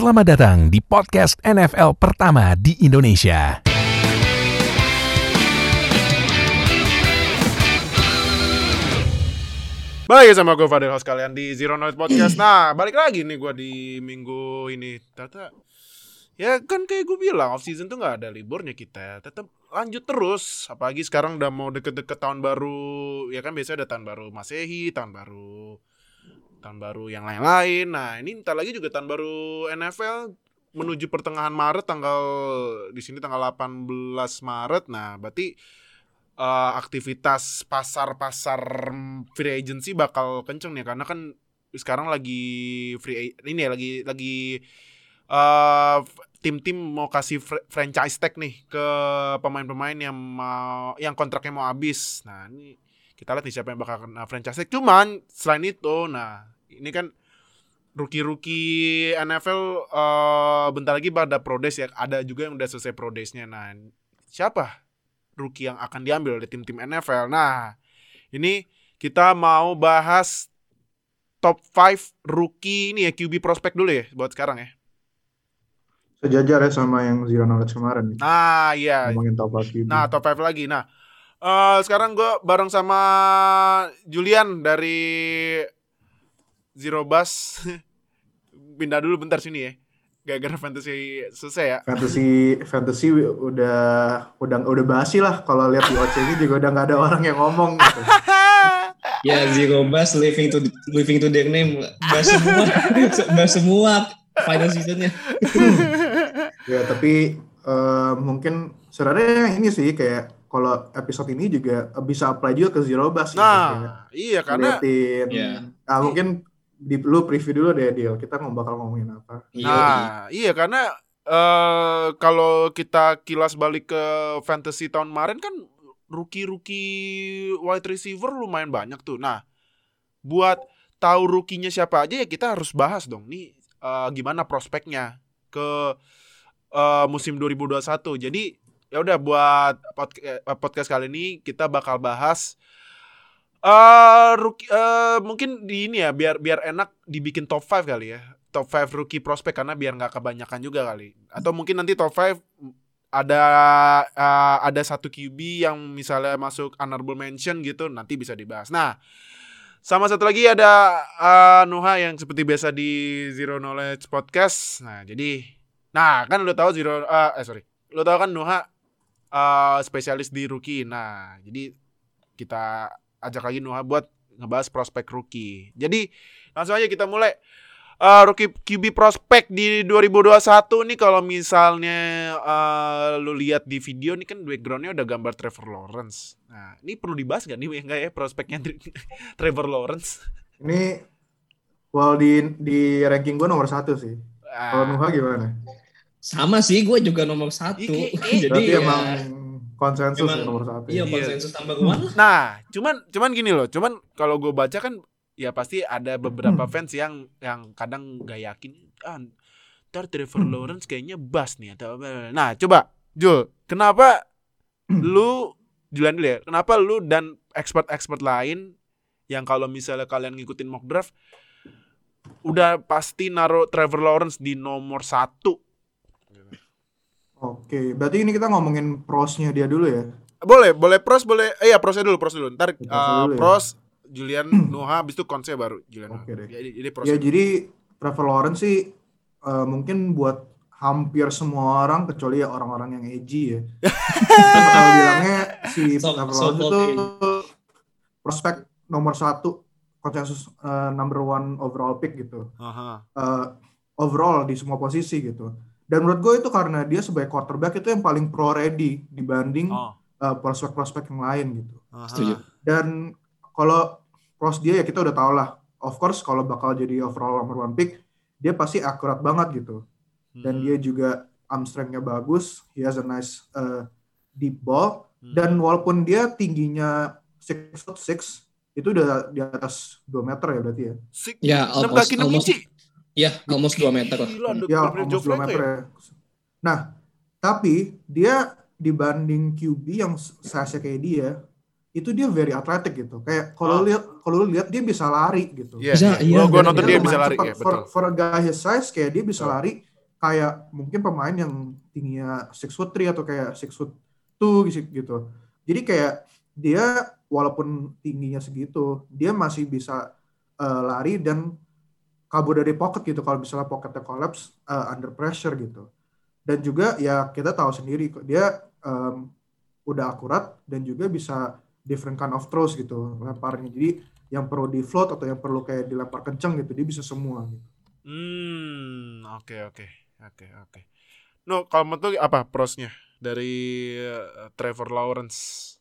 Selamat datang di podcast NFL pertama di Indonesia. Balik sama gue Fadil host kalian di Zero Noise Podcast. Nah, balik lagi nih gue di minggu ini. Ternyata ya kan kayak gue bilang off season tuh nggak ada liburnya kita. Tetap lanjut terus. Apalagi sekarang udah mau deket-deket tahun baru. Ya kan biasanya ada tahun baru Masehi, tahun baru tahun baru yang lain-lain. Nah, ini ntar lagi juga tahun baru NFL menuju pertengahan Maret tanggal di sini tanggal 18 Maret. Nah, berarti uh, aktivitas pasar-pasar free agency bakal kenceng nih karena kan sekarang lagi free ini ya lagi lagi uh, tim-tim mau kasih fr franchise tag nih ke pemain-pemain yang mau yang kontraknya mau habis. Nah, ini kita lihat nih siapa yang bakal kena franchise tag. Cuman selain itu, nah ini kan rookie-rookie NFL uh, bentar lagi pada prodes ya. Ada juga yang udah selesai prodesnya. Nah, siapa rookie yang akan diambil oleh tim-tim NFL. Nah, ini kita mau bahas top 5 rookie ini ya QB prospek dulu ya buat sekarang ya. Sejajar ya sama yang Zero Knowledge kemarin. Nah, iya. Ngomongin top 5 QB. Nah, top 5 lagi. Nah, uh, sekarang gue bareng sama Julian dari Zero Bus. Pindah dulu bentar sini ya gara-gara fantasy selesai ya. Fantasy fantasy udah udah udah basi lah kalau lihat di OC ini juga udah nggak ada orang yang ngomong gitu. ya zero bus living to living to their name bas semua bas semua final seasonnya. ya tapi uh, mungkin sebenarnya ini sih kayak kalau episode ini juga bisa apply juga ke zero bus. Nah, gitu, iya karena liatin, yeah. ah, mungkin di lu preview dulu deh deal kita mau bakal ngomongin apa. Nah iya. karena uh, kalau kita kilas balik ke fantasy tahun kemarin kan rookie rookie wide receiver lumayan banyak tuh. Nah buat tahu rukinya siapa aja ya kita harus bahas dong nih uh, gimana prospeknya ke uh, musim 2021 jadi ya udah buat podcast, podcast kali ini kita bakal bahas Uh, rookie, uh, mungkin di ini ya biar biar enak dibikin top 5 kali ya. Top 5 rookie prospek karena biar nggak kebanyakan juga kali. Atau mungkin nanti top 5 ada uh, ada satu QB yang misalnya masuk honorable mention gitu nanti bisa dibahas. Nah, sama satu lagi ada uh, Nuha yang seperti biasa di Zero Knowledge Podcast. Nah, jadi nah kan lo tahu Zero uh, eh sorry. Lo tahu kan Nuha uh, spesialis di rookie. Nah, jadi kita ajak lagi Nuha buat ngebahas prospek rookie. Jadi langsung aja kita mulai uh, rookie QB prospek di 2021 nih kalau misalnya uh, lu lihat di video nih kan backgroundnya udah gambar Trevor Lawrence. Nah ini perlu dibahas gak nih enggak ya prospeknya Trevor Lawrence? Ini well di di ranking gue nomor satu sih. Ah. Kalau Nuha gimana? Sama sih, gue juga nomor satu. Jadi Berarti ya, emang konsensus ya nomor satu. Iya, konsensus tambah one. Nah, cuman cuman gini loh, cuman kalau gue baca kan ya pasti ada beberapa hmm. fans yang yang kadang gak yakin ah ntar Trevor hmm. Lawrence kayaknya bas nih atau apa. Nah, coba Jul, kenapa hmm. lu Julian dulu ya, kenapa lu dan expert-expert lain yang kalau misalnya kalian ngikutin mock draft udah pasti naruh Trevor Lawrence di nomor satu Oke, berarti ini kita ngomongin prosnya dia dulu ya? Boleh, boleh pros, boleh. Eh ya prosnya dulu, pros dulu. Ntar uh, dulu pros ya? Julian Noha, habis itu konsnya baru Julian. Oke deh. Jadi, jadi pros. Ya jadi Trevor Lawrence sih uh, mungkin buat hampir semua orang kecuali ya orang-orang yang edgy ya. Kalau bilangnya si so, Trevor so Lawrence itu prospek nomor satu konsensus uh, number one overall pick gitu. Uh, overall di semua posisi gitu dan menurut gue itu karena dia sebagai quarterback itu yang paling pro ready dibanding oh. uh, prospek-prospek yang lain gitu. Setuju. Dan kalau pros dia ya kita udah tau lah. Of course kalau bakal jadi overall number one pick, dia pasti akurat banget gitu. Dan hmm. dia juga arm strength-nya bagus, he has a nice uh, deep ball. Hmm. Dan walaupun dia tingginya six foot six, itu udah di atas 2 meter ya berarti ya? Six, ya, almost, almost, Iya, almost 2 meter lah. ya, almost 2 meter ya. Nah, tapi dia dibanding QB yang saya kayak dia, itu dia very athletic gitu. Kayak kalau oh. lihat kalau lu lihat dia bisa lari gitu. Yeah, bisa, iya. Gua, gua nonton dia bisa lari ya, For, for a guy his size kayak dia bisa oh. lari kayak mungkin pemain yang tingginya six foot three atau kayak six foot two gitu. Jadi kayak dia walaupun tingginya segitu, dia masih bisa uh, lari dan kabur dari pocket gitu kalau misalnya pocketnya collapse uh, under pressure gitu. Dan juga ya kita tahu sendiri dia um, udah akurat dan juga bisa different kind of throws gitu lemparnya. Jadi yang perlu di float atau yang perlu kayak dilempar kenceng gitu dia bisa semua gitu. Hmm, oke oke. Oke, oke. No, kalau menurut apa prosnya dari uh, Trevor Lawrence?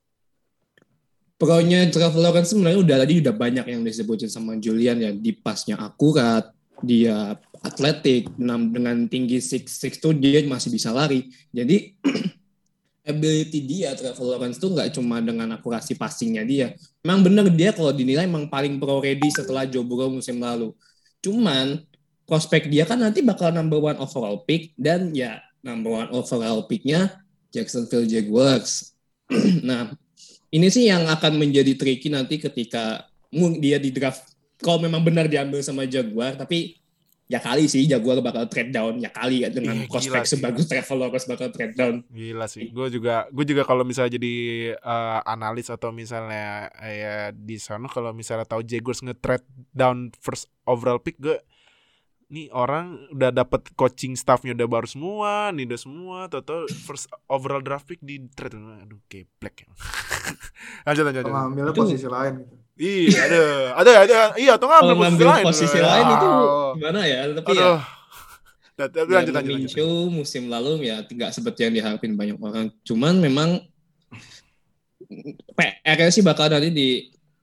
Pokoknya Trevor Lawrence sebenarnya udah tadi udah banyak yang disebutin sama Julian ya di pasnya akurat, dia atletik dengan tinggi six six tuh dia masih bisa lari. Jadi ability dia Trevor Lawrence tuh nggak cuma dengan akurasi passingnya dia. Memang bener dia kalau dinilai emang paling pro ready setelah Joe Burrow musim lalu. Cuman prospek dia kan nanti bakal number one overall pick dan ya number one overall picknya Jacksonville Jaguars. nah ini sih yang akan menjadi tricky nanti ketika dia di draft kalau memang benar diambil sama Jaguar tapi ya kali sih Jaguar bakal trade down ya kali ya dengan Ih, prospek sebagus Trevor Lawrence bakal trade down. Gila sih. Gue juga gue juga kalau misalnya jadi uh, analis atau misalnya ya di sana kalau misalnya tahu Jaguars nge-trade down first overall pick gue nih orang udah dapat coaching staffnya udah baru semua, nih udah semua, toto first overall draft pick di trade, aduh keplek. lanjut lanjut. lanjut. Ngambil posisi lain gitu. Iya, ada, ada, ada, iya, atau ngambil posisi, lain. posisi lain itu gimana ya? Tapi ya, Aduh. ya. Tapi lanjut, lanjut, lanjut. musim lalu ya tidak seperti yang diharapin banyak orang. Cuman memang PR sih bakal nanti di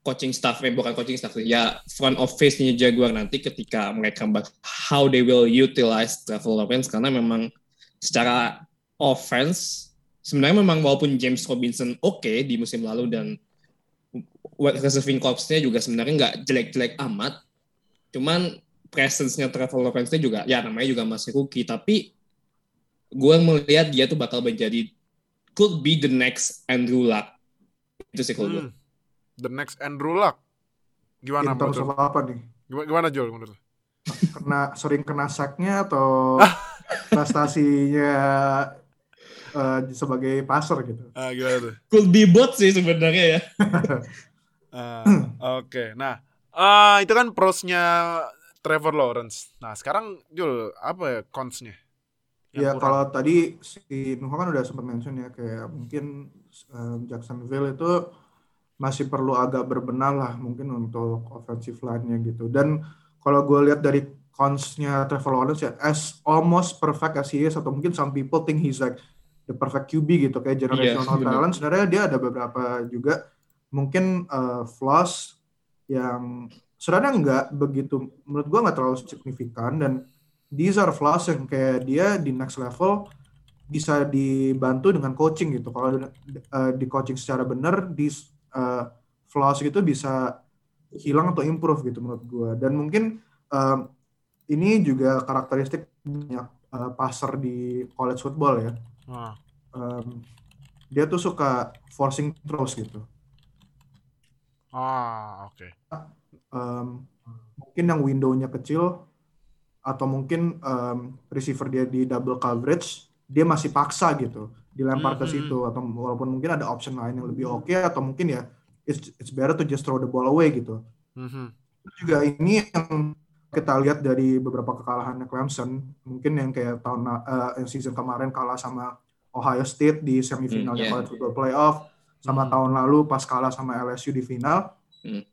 coaching staff, eh, bukan coaching staff, ya front office-nya Jaguar nanti ketika mereka how they will utilize Trevor Lawrence karena memang secara offense sebenarnya memang walaupun James Robinson oke okay di musim lalu dan receiving corps-nya juga sebenarnya nggak jelek-jelek amat, cuman presence-nya Trevor Lawrence-nya juga ya namanya juga masih rookie tapi gue melihat dia tuh bakal menjadi could be the next Andrew Luck itu sih kalau hmm. gue the next Andrew Luck. Gimana In terms apa nih? Gimana, gimana Joel menurut Kena sering kena sacknya atau prestasinya uh, sebagai passer gitu? Ah, gimana tuh? Could be bot sih sebenarnya ya. uh, Oke, okay. nah uh, itu kan prosnya Trevor Lawrence. Nah sekarang Joel apa ya consnya? Ya kalau tadi si Nuh kan udah sempat mention ya kayak mungkin um, Jacksonville itu masih perlu agak berbenah lah mungkin untuk offensive line-nya gitu. Dan kalau gue lihat dari cons-nya Trevor Lawrence ya as almost perfect as he is atau mungkin some people think he's like the perfect QB gitu kayak generational yeah, talent. Sebenarnya dia ada beberapa juga. Mungkin uh, flaws yang sebenarnya nggak begitu menurut gue nggak terlalu signifikan. Dan these are flaws yang kayak dia di next level bisa dibantu dengan coaching gitu. Kalau uh, di coaching secara benar di uh, flaws gitu bisa hilang atau improve gitu menurut gue dan mungkin uh, ini juga karakteristik banyak uh, passer di college football ya hmm. um, dia tuh suka forcing throws gitu ah oke okay. um, mungkin yang windownya kecil atau mungkin um, receiver dia di double coverage dia masih paksa gitu dilempar mm -hmm. ke situ atau walaupun mungkin ada option lain yang lebih oke okay, atau mungkin ya it's, it's better to just throw the ball away gitu. Mm -hmm. Juga ini yang kita lihat dari beberapa kekalahan Clemson, mungkin yang kayak tahun uh, season kemarin kalah sama Ohio State di semifinal mm, yeah. college football playoff, sama mm. tahun lalu pas kalah sama LSU di final. Mm.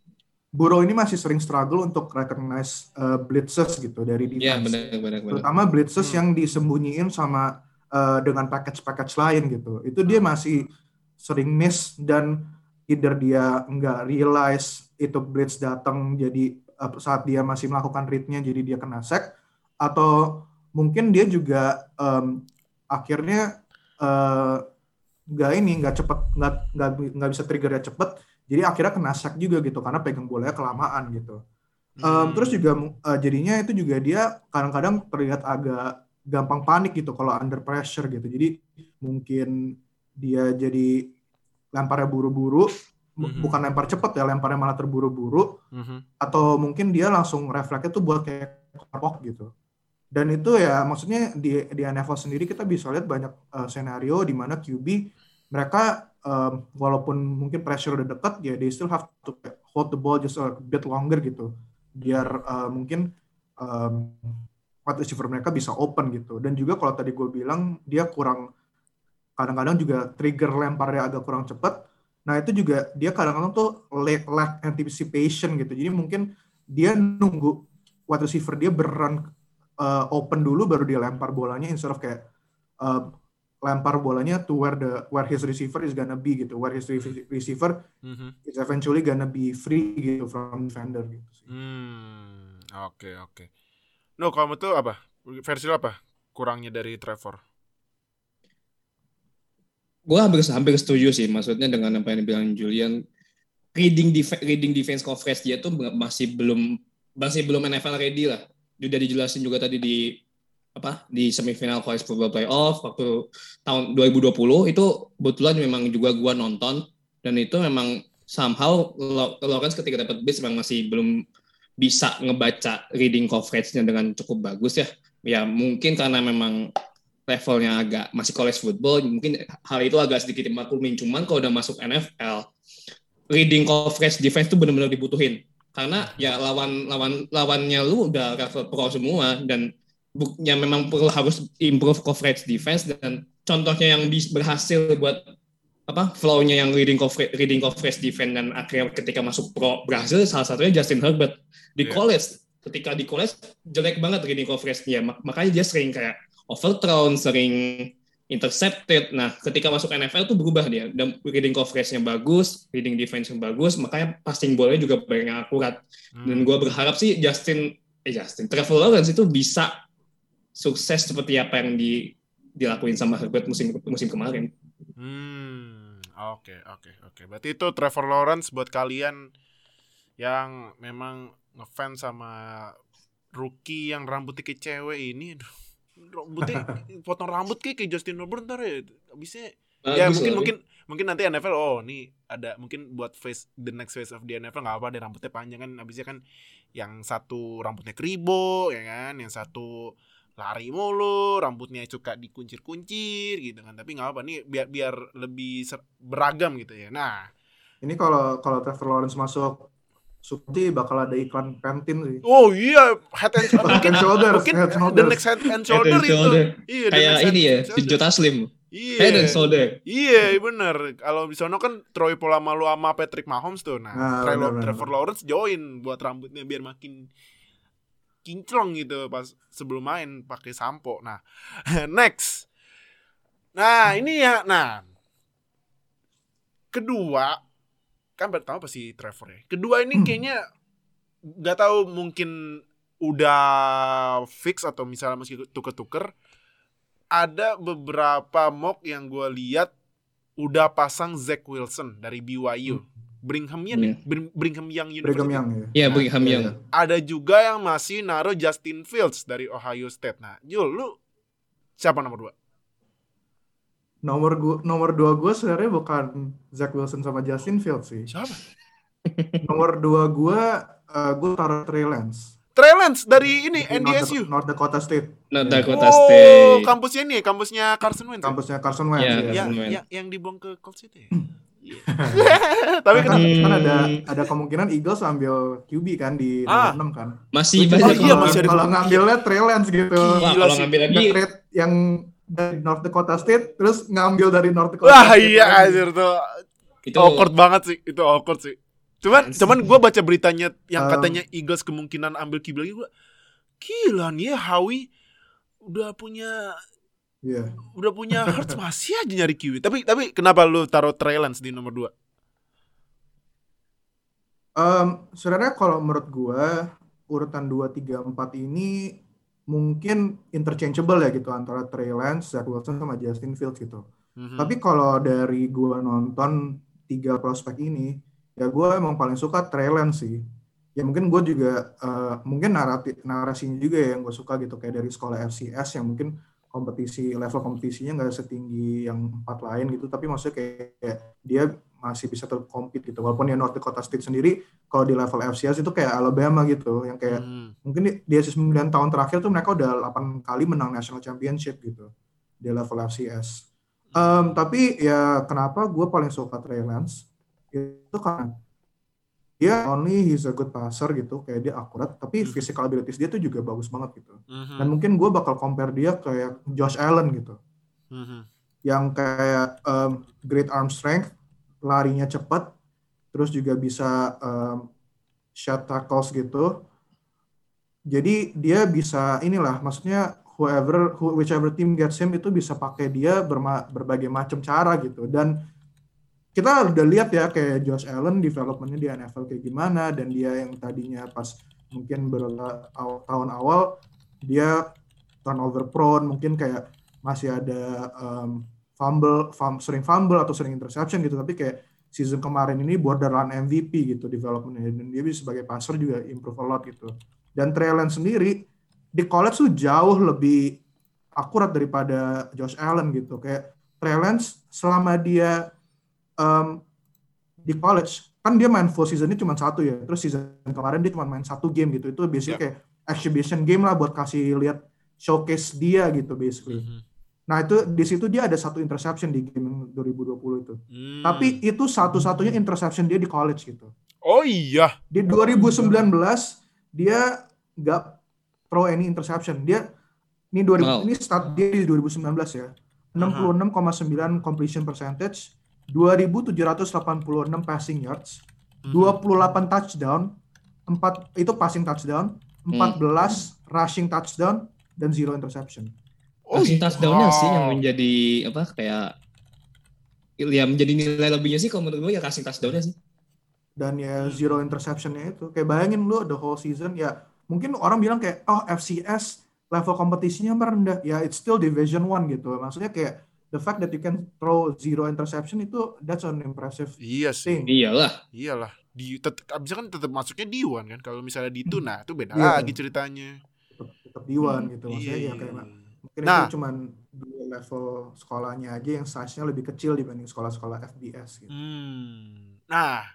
Burrow ini masih sering struggle untuk recognize uh, blitzes gitu dari defense. Yeah, benar, benar, benar. Terutama blitzes mm. yang disembunyiin sama uh, dengan package-package lain gitu. Itu dia hmm. masih sering miss dan either dia nggak realize itu blitz datang jadi uh, saat dia masih melakukan readnya jadi dia kena sack atau mungkin dia juga um, akhirnya nggak uh, ini nggak cepet nggak nggak nggak bisa triggernya cepet jadi akhirnya kena sack juga gitu karena pegang bolanya kelamaan gitu um, hmm. terus juga uh, jadinya itu juga dia kadang-kadang terlihat agak gampang panik gitu kalau under pressure gitu. Jadi mungkin dia jadi lemparnya buru-buru, mm-hmm. bukan lempar cepet ya, lemparnya malah terburu-buru, mm-hmm. atau mungkin dia langsung refleksnya tuh buat kayak kopok gitu. Dan itu ya maksudnya di di NFL sendiri kita bisa lihat banyak uh, senario di mana QB mereka um, walaupun mungkin pressure udah dekat ya they still have to hold the ball just a bit longer gitu biar uh, mungkin um, wide receiver mereka bisa open gitu dan juga kalau tadi gue bilang dia kurang kadang-kadang juga trigger lemparnya agak kurang cepat nah itu juga dia kadang-kadang tuh lack, lack anticipation gitu jadi mungkin dia nunggu wide receiver dia berrun uh, open dulu baru dia lempar bolanya instead of kayak uh, lempar bolanya to where the where his receiver is gonna be gitu where his receiver mm-hmm. is eventually gonna be free gitu from defender gitu Hmm, oke okay, oke. Okay. No, kamu tuh apa? Versi apa? Kurangnya dari Trevor? Gue hampir hampir setuju sih, maksudnya dengan apa yang dibilang Julian, reading def reading defense coverage dia tuh masih belum masih belum NFL ready lah udah dijelasin juga tadi di apa di semifinal college football playoff waktu tahun 2020 itu kebetulan memang juga gua nonton dan itu memang somehow Lawrence ketika dapat base memang masih belum bisa ngebaca reading coverage-nya dengan cukup bagus ya. Ya mungkin karena memang levelnya agak masih college football, mungkin hal itu agak sedikit dimaklumin. Cuman kalau udah masuk NFL, reading coverage defense itu benar-benar dibutuhin karena ya lawan lawan lawannya lu udah level pro semua dan yang memang perlu harus improve coverage defense dan contohnya yang berhasil buat apa flow-nya yang reading coverage reading coverage defense dan akhirnya ketika masuk pro berhasil salah satunya Justin Herbert di yeah. college ketika di college jelek banget reading coverage-nya makanya dia sering kayak overthrown sering intercepted. Nah, ketika masuk NFL tuh berubah dia. Dan reading coverage-nya bagus, reading defense-nya bagus, makanya passing bola juga banyak akurat. Hmm. Dan gue berharap sih Justin, eh Justin, Trevor Lawrence itu bisa sukses seperti apa yang di, dilakuin sama Herbert musim musim kemarin. Hmm, oke okay, oke okay, oke. Okay. Berarti itu Trevor Lawrence buat kalian yang memang ngefans sama rookie yang rambutnya kayak cewek ini, aduh rambutnya potong rambut kayak kayak Justin Herbert ntar ya abisnya nah, ya mungkin mungkin mungkin nanti NFL oh nih ada mungkin buat face the next face of the NFL nggak apa deh rambutnya panjang kan abisnya kan yang satu rambutnya kribo ya kan yang satu lari mulu rambutnya suka dikuncir-kuncir gitu kan tapi nggak apa nih biar biar lebih beragam gitu ya nah ini kalau kalau Trevor Lawrence masuk Sukti bakal ada iklan Pantene sih. Oh iya, head and shoulder. head and shoulder. Mungkin head shoulder. the next head and shoulder, head and shoulder. itu. Iya, Kayak ini ya, Jota Slim. Iya. Head and shoulder. Iya, bener. Kalau di sana kan Troy Polamalu sama Patrick Mahomes tuh. Nah, nah Trevor, Trevor Lawrence join buat rambutnya biar makin kinclong gitu pas sebelum main pakai sampo. Nah, next. Nah, ini ya. Nah, kedua kan pertama pasti Trevor ya. Kedua ini hmm. kayaknya nggak tahu mungkin udah fix atau misalnya masih tuker-tuker. Ada beberapa mock yang gue lihat udah pasang Zach Wilson dari BYU. Hmm. Brigham Young, yeah. Brigham Young University. Brigham Young, ya. Yeah, iya, Brigham Young. Iya. Ada juga yang masih naruh Justin Fields dari Ohio State. Nah, Jul, lu siapa nomor dua? nomor gua nomor dua gue sebenarnya bukan Zach Wilson sama Justin Fields sih. Siapa? nomor dua gue uh, gue taruh Trey Lance. Trey Lance dari ini dari NDSU. North, Dakota State. North Dakota oh, State. kampusnya ini, kampusnya Carson Wentz. Ya? Kampusnya Carson Wentz. Ya, ya. ya, ya yang dibuang ke Colts itu ya. Tapi kan, kan ada ada kemungkinan Eagles ambil QB kan di ah, nomor 6 kan. Masih banyak. Oh, iya, masih ada kalau ngambilnya Trey Lance gitu. Wah, kalau ngambil lagi. Yang dari North Dakota State terus ngambil dari North Dakota Wah State iya anjir tuh. Itu awkward banget sih itu awkward sih. Cuman Anjir. cuman gue baca beritanya yang um, katanya Eagles kemungkinan ambil kiblat gue gila nih ya Howie udah punya yeah. udah punya Hurts masih aja nyari kiwi tapi tapi kenapa lu taruh Trey Lance di nomor 2 Um, sebenarnya kalau menurut gue urutan 2, 3, 4 ini mungkin interchangeable ya gitu antara Trey Lance, Zach Wilson sama Justin Fields gitu. Mm-hmm. Tapi kalau dari gua nonton tiga prospek ini, ya gua emang paling suka Trey Lance sih. Ya mungkin gue juga uh, mungkin narasi narasinya juga ya yang gue suka gitu kayak dari sekolah FCS yang mungkin kompetisi level kompetisinya nggak setinggi yang empat lain gitu. Tapi maksudnya kayak, kayak dia masih bisa tetap compete gitu. Walaupun ya North Dakota State sendiri kalau di level FCS itu kayak Alabama gitu yang kayak hmm. mungkin di, di 9 tahun terakhir tuh mereka udah 8 kali menang national championship gitu di level FCS um, tapi ya kenapa gue paling suka Trey Lance? Itu karena dia only he's a good passer gitu kayak dia akurat tapi hmm. physical abilities dia tuh juga bagus banget gitu hmm. dan mungkin gue bakal compare dia kayak Josh Allen gitu hmm. yang kayak um, great arm strength larinya cepat terus juga bisa um, shot tackles gitu jadi dia bisa inilah maksudnya whoever who, whichever team gets him itu bisa pakai dia berma, berbagai macam cara gitu dan kita udah lihat ya kayak Josh Allen developmentnya di NFL kayak gimana dan dia yang tadinya pas mungkin beberapa tahun awal dia turnover prone mungkin kayak masih ada um, fumble, fumble sering fumble atau sering interception gitu tapi kayak season kemarin ini borderline MVP gitu developmentnya dan dia sebagai passer juga improve a lot gitu. Dan Trey sendiri di college tuh jauh lebih akurat daripada Josh Allen gitu. Kayak Trey selama dia um, di college kan dia main full seasonnya cuma satu ya terus season kemarin dia cuma main satu game gitu itu biasanya yeah. kayak exhibition game lah buat kasih lihat showcase dia gitu basically. Mm -hmm. Nah itu di situ dia ada satu interception di game 2020 itu. Mm. Tapi itu satu-satunya interception dia di college gitu. Oh iya. Di 2019 dia nggak throw any interception. Dia ini 2000 wow. ini start dia di 2019 ya. 66,9 completion percentage 2.786 passing yards, hmm. 28 touchdown, 4 itu passing touchdown, 14 hmm. rushing touchdown dan zero interception. Oh, passing touchdownnya wow. sih yang menjadi apa kayak ya menjadi nilai lebihnya sih kalau menurut gue ya passing touchdownnya sih. Dan ya zero interceptionnya itu kayak bayangin lu the whole season ya mungkin orang bilang kayak oh FCS level kompetisinya merendah ya it's still division one gitu maksudnya kayak the fact that you can throw zero interception itu that's an impressive iya sih. thing. Iyalah. Iyalah. Di tetap abisnya kan tetap masuknya di one kan. Kalau misalnya di tuna hmm. itu beda yeah. lagi ceritanya. Tetap, tetap di one hmm. gitu maksudnya iya, ya kayak iya. mungkin nah, itu cuman di level sekolahnya aja yang size-nya lebih kecil dibanding sekolah-sekolah FBS gitu. Hmm. Nah.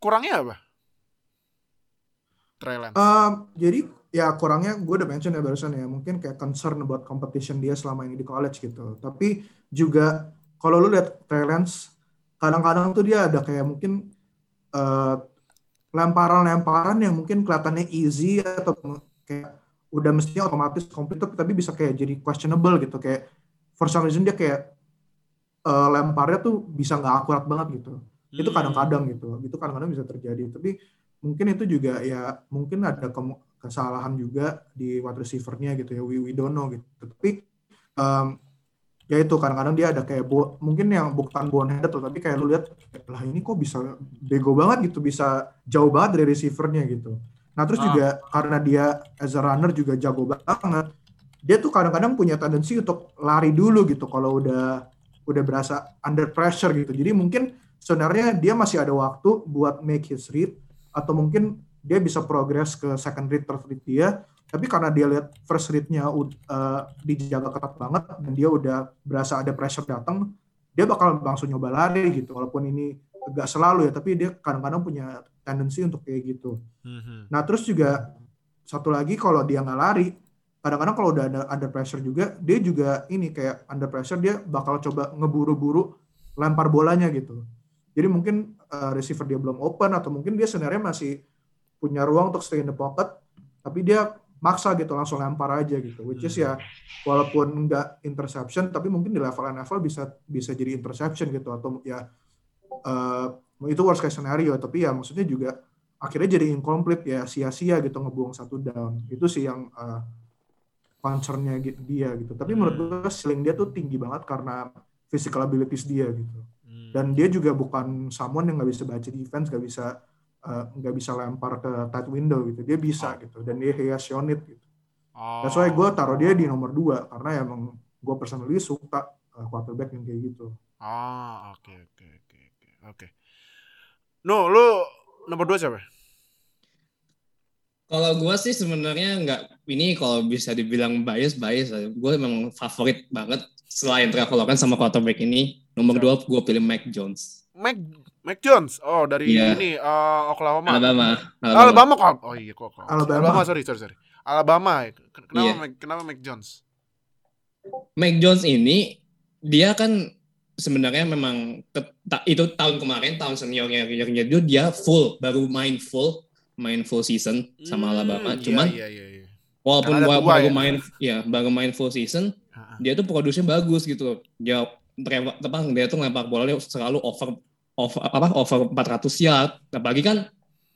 Kurangnya apa? Trailan. Um, jadi ya kurangnya gue udah mention ya barusan ya mungkin kayak concern buat competition dia selama ini di college gitu. Tapi juga kalau lu lihat talents kadang-kadang tuh dia ada kayak mungkin uh, lemparan-lemparan yang mungkin kelihatannya easy atau kayak udah mestinya otomatis komplit tapi bisa kayak jadi questionable gitu. Kayak for some reason dia kayak uh, lemparnya tuh bisa nggak akurat banget gitu. Hmm. itu kadang-kadang gitu. Itu kadang-kadang bisa terjadi. Tapi mungkin itu juga ya mungkin ada kesalahan juga di wide receiver-nya gitu ya we, we don't know gitu. Tapi um, ya itu kadang-kadang dia ada kayak bo, mungkin yang bukan bonehead tuh tapi kayak lu lihat lah ini kok bisa bego banget gitu bisa jauh banget dari receiver-nya gitu. Nah terus ah. juga karena dia as a runner juga jago banget dia tuh kadang-kadang punya tendensi untuk lari dulu gitu kalau udah udah berasa under pressure gitu. Jadi mungkin sebenarnya dia masih ada waktu buat make his read atau mungkin dia bisa progres ke second read, third read dia. Tapi karena dia lihat first read-nya uh, dijaga ketat banget dan dia udah berasa ada pressure datang, dia bakal langsung nyoba lari gitu. Walaupun ini agak selalu ya, tapi dia kadang-kadang punya tendensi untuk kayak gitu. Mm-hmm. Nah terus juga satu lagi kalau dia nggak lari, kadang-kadang kalau udah ada under pressure juga, dia juga ini kayak under pressure dia bakal coba ngeburu-buru lempar bolanya gitu. Jadi mungkin uh, receiver dia belum open atau mungkin dia sebenarnya masih punya ruang untuk stay in the pocket tapi dia maksa gitu langsung lempar aja gitu. Which is ya walaupun enggak interception tapi mungkin di level NFL bisa bisa jadi interception gitu atau ya uh, itu worst case scenario. Tapi ya maksudnya juga akhirnya jadi incomplete ya sia-sia gitu ngebuang satu down. Itu sih yang uh, concernnya dia gitu. Tapi menurut hmm. gue ceiling dia tuh tinggi banget karena physical abilities dia gitu. Hmm. dan dia juga bukan someone yang nggak bisa baca defense nggak bisa nggak uh, bisa lempar ke tight window gitu. Dia bisa oh. gitu dan dia has shown it gitu. Oh. that's why gue taruh dia di nomor dua karena emang gue personally suka uh, quarterback yang kayak gitu. Ah oke oke oke oke oke. No lu nomor dua siapa? Kalau gue sih sebenarnya nggak ini kalau bisa dibilang bias bias, gue memang favorit banget selain Trevor Lawrence sama quarterback ini. Nomor dua gue pilih Mac Jones. Mac Mac Jones, oh dari Iya. ini uh, Oklahoma. Alabama. Alabama. Alabama kok. Oh iya kok. kok. Alabama. sorry sorry sorry. Alabama. Kenapa Iya. Mac, kenapa Mac Jones? Mac Jones ini dia kan sebenarnya memang ke- ta- itu tahun kemarin tahun seniornya seniornya dia dia full baru main full main full season sama Hmm, Alabama. iya, Cuman iya iya iya. walaupun Karena ada ba- tua baru ya. main ya baru main full season dia tuh produksinya bagus gitu. Dia tebang dia tuh ngelempar bolanya selalu over over apa over 400 yard. Apalagi kan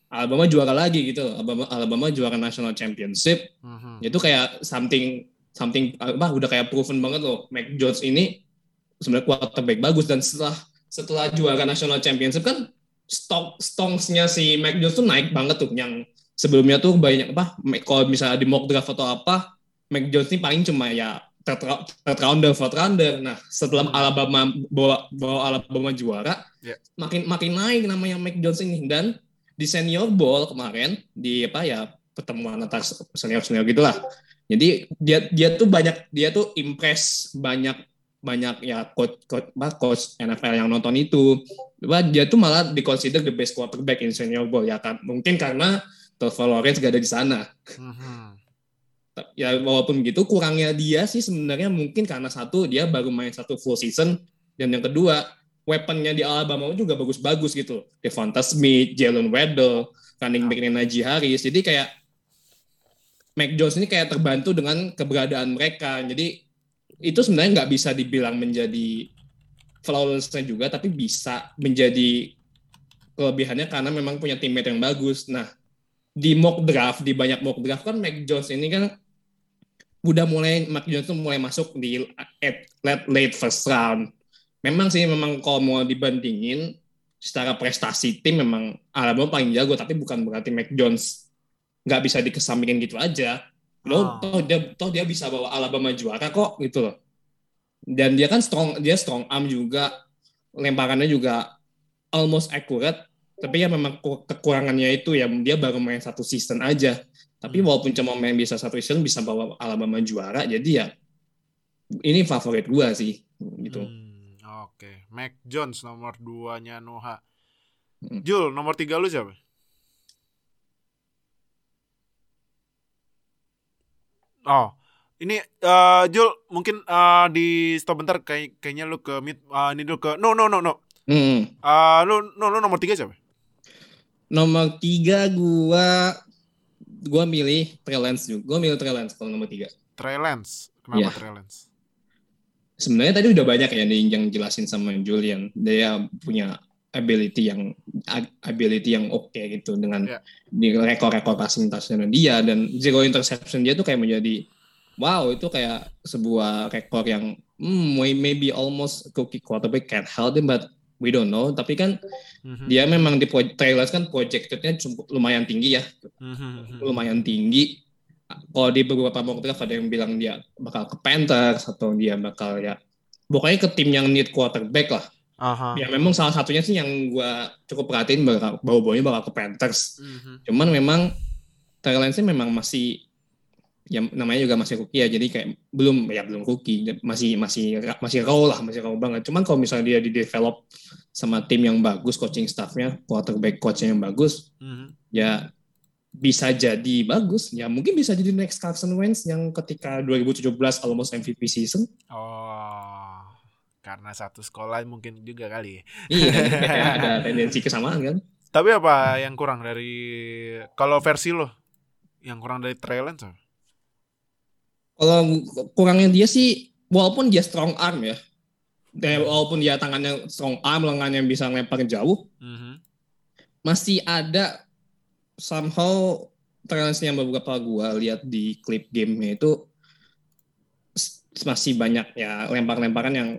Alabama juara lagi gitu. Alabama, Alabama juara national championship. Mhm. Itu kayak something something apa udah kayak proven banget loh. Mac Jones ini sebenarnya quarterback bagus dan setelah setelah juara national championship kan stock stongsnya si Mac Jones tuh naik banget tuh yang sebelumnya tuh banyak apa kalau misalnya di mock draft atau apa Mac Jones ini paling cuma ya third, rou- third rounder, fourth rounder. Nah, setelah Alabama bawa bawa Alabama juara, Yeah. makin makin naik namanya Mac Jones ini dan di senior bowl kemarin di apa ya pertemuan antar senior senior gitulah. Jadi dia dia tuh banyak dia tuh impress banyak banyak ya coach coach, coach NFL yang nonton itu. Dia tuh malah diconsider the best quarterback in senior bowl ya kan. Mungkin karena Trevor Lawrence gak ada di sana Mhm. Ya walaupun gitu kurangnya dia sih sebenarnya mungkin karena satu dia baru main satu full season dan yang kedua weaponnya di Alabama juga bagus-bagus gitu Devonta Smith, Jalen Waddle, running back Najee Harris. Jadi kayak Mac Jones ini kayak terbantu dengan keberadaan mereka. Jadi itu sebenarnya nggak bisa dibilang menjadi flawless-nya juga tapi bisa menjadi kelebihannya karena memang punya teammate yang bagus. Nah di mock draft di banyak mock draft kan Mac Jones ini kan udah mulai Mac Jones tuh mulai masuk di at- late, late first round. Memang sih memang kalau mau dibandingin secara prestasi tim memang Alabama paling jago tapi bukan berarti Mac Jones nggak bisa dikesampingin gitu aja. Lo toh dia toh dia bisa bawa Alabama juara kok gitu loh. Dan dia kan strong dia strong arm juga lemparannya juga almost accurate tapi ya memang ku- kekurangannya itu ya dia baru main satu season aja tapi Hmm. walaupun cuma main bisa satu season bisa bawa Alabama juara jadi ya ini favorit gua sih gitu Hmm, Oke, Mac Jones nomor 2-nya Noah. Hmm. Jul, nomor 3 lu siapa? Oh, ini eh Jul mungkin eh, di stop bentar kayak kayaknya lu ke mid eh, ini dulu ke no no no no. Hmm. Eh lu no, lu nomor 3 siapa? nomor tiga gua gua milih Trey Lance juga gua milih Trey Lance kalau nomor tiga Trey Lance. Kenapa Iya. Trey Lance? sebenarnya tadi udah banyak ya nih yang jelasin sama Julian dia punya ability yang ability yang oke gitu dengan Iya. di rekor-rekor passing touchdown dia dan zero interception dia tuh kayak menjadi wow itu kayak sebuah rekor yang hmm, may- maybe almost cookie quarterback can't help him but we don't know tapi kan Mhm. dia memang di trailers kan projectednya lumayan tinggi ya Mhm. lumayan tinggi kalau di beberapa mock draft ada yang bilang dia bakal ke Panthers atau dia bakal ya pokoknya ke tim yang need quarterback lah Aha. ya memang salah satunya sih yang gua cukup perhatiin bakal bau-baunya bakal ke Panthers Mhm. cuman memang Trey Lance memang masih ya namanya juga masih rookie ya jadi kayak belum ya belum rookie masih masih masih raw lah masih raw banget cuman kalau misalnya dia di develop sama tim yang bagus coaching staffnya quarterback coachnya yang bagus Mhm. ya bisa jadi bagus ya mungkin bisa jadi next Carson Wentz yang ketika 2017 almost MVP season Oh, karena satu sekolah mungkin juga kali. ya. iya ada tendensi kesamaan kan Tapi apa yang kurang dari kalau versi lo? Yang kurang dari Trey Lance? Kalau kurangnya dia sih walaupun dia strong arm ya dan walaupun dia tangannya strong arm lengannya bisa ngelempar jauh Mhm. masih ada somehow trans yang beberapa gua lihat di klip gamenya itu masih banyak ya lempar-lemparan yang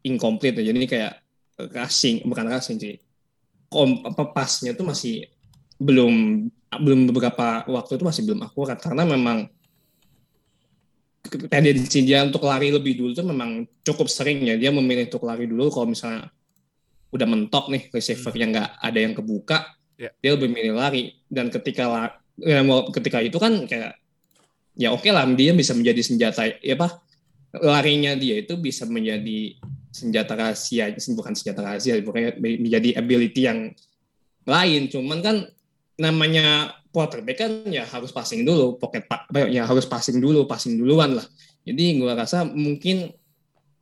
incomplete ya. jadi kayak rushing bukan rushing sih kom apa pasnya tuh masih belum belum beberapa waktu itu masih belum akurat karena memang tendensi dia untuk lari lebih dulu tuh memang cukup sering ya. Dia memilih untuk lari dulu kalau misalnya udah mentok nih receiver yang nggak ada yang kebuka Ya. dia lebih milih lari. Dan ketika la- ya, ketika itu kan kayak ya oke okay lah dia bisa menjadi senjata ya apa larinya dia itu bisa menjadi senjata rahasia bukan senjata rahasia pokoknya menjadi ability yang lain. Cuman kan namanya quarterback kan ya harus passing dulu pocket ya harus passing dulu passing duluan lah jadi gue rasa mungkin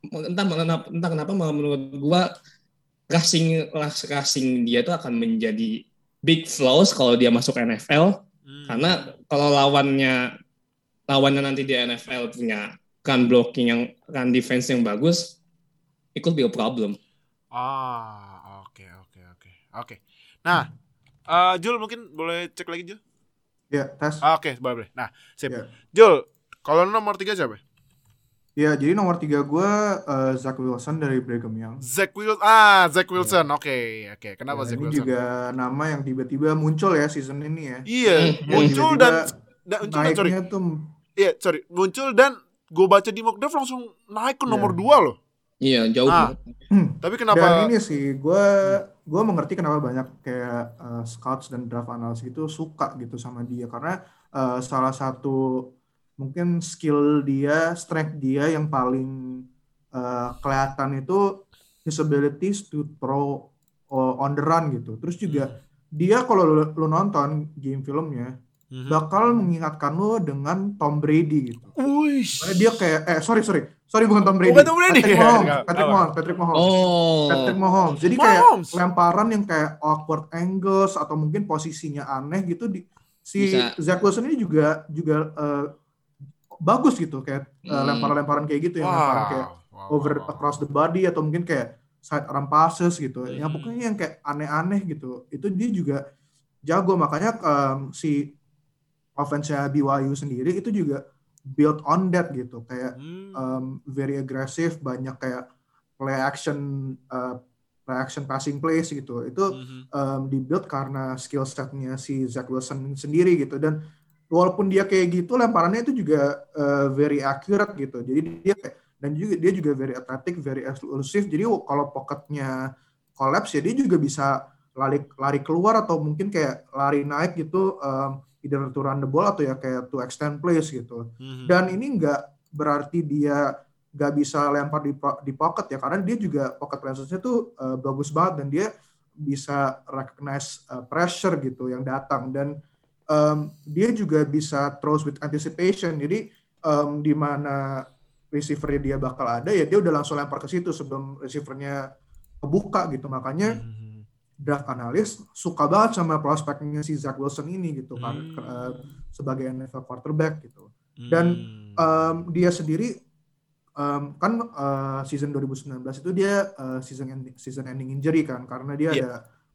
entah kenapa entah kenapa menurut gue rushing rushing dia itu akan menjadi big flaws kalau dia masuk NFL hmm. karena kalau lawannya lawannya nanti di NFL punya run blocking yang run defense yang bagus, it could be a problem. Ah, oke okay, oke okay, oke. Okay. Oke. Nah, uh, Jul mungkin boleh cek lagi Jul? Ya, tes. Ah, oke, okay, boleh. Nah, sip. Yeah. Jul, kalau nomor tiga siapa? Ya, jadi nomor tiga gue uh, Zach Wilson dari Brigham Young. Zach Wilson, ah Zach Wilson, oke yeah. oke. Okay. Kenapa ya, Zach ini Wilson? juga nama yang tiba-tiba muncul ya season ini ya. Iya, muncul tiba -tiba dan, dan muncul dan sorry. Tuh, iya, sorry, muncul dan gue baca di mock draft langsung naik ke nomor yeah. dua loh. Iya jauh. Ah, hmm. Tapi kenapa? Dan ini sih gue gue mengerti kenapa banyak kayak uh, scouts dan draft analis itu suka gitu sama dia karena uh, salah satu mungkin skill dia, strength dia yang paling uh, kelihatan itu his abilities to throw on the run gitu. Terus juga hmm. dia kalau lu, lu nonton game filmnya hmm bakal mengingatkan lo dengan Tom Brady gitu. Uish. Dia kayak eh sorry sorry sorry bukan Tom Brady. Bukan Tom Brady. Patrick Mahomes. Patrick Mahomes. Patrick Mahomes. Oh. Patrick Mahomes. Jadi kayak lemparan yang kayak awkward angles atau mungkin posisinya aneh gitu di si Bisa. Zach Wilson ini juga juga uh, bagus gitu kayak uh, lemparan-lemparan kayak gitu yang wow. lemparan kayak wow. over across the body atau mungkin kayak side arm passes gitu. Hmm. Yang pokoknya yang kayak aneh-aneh gitu. Itu dia juga jago makanya um, si offense-nya BYU sendiri itu juga build on that gitu. Kayak hmm. um, very aggressive banyak kayak play action uh, play action passing plays gitu. Itu hmm. um, dibuild karena skill setnya si Zach Wilson sendiri gitu. Dan walaupun dia kayak gitu lemparannya itu juga uh, very accurate gitu. Jadi dia kayak dan juga dia juga very athletic very elusive. Jadi kalau pocketnya collapse ya dia juga bisa lari lari keluar atau mungkin kayak lari naik gitu um, either to run the ball atau ya kayak to extend plays gitu. Mm-hmm. Dan ini nggak berarti dia nggak bisa lempar di di pocket ya karena dia juga pocket presence-nya tuh uh, bagus banget dan dia bisa recognize uh, pressure gitu yang datang dan um, dia juga bisa throws with anticipation. Jadi um, di mana receivernya dia bakal ada ya dia udah langsung lempar ke situ sebelum receivernya kebuka gitu. Makanya mm-hmm draft analis suka banget sama prospeknya si Zach Wilson ini gitu kan hmm. uh, sebagai NFL quarterback gitu. Dan um, dia sendiri um, kan uh, season 2019 itu dia uh, season ending, season ending injury kan karena dia yeah. ada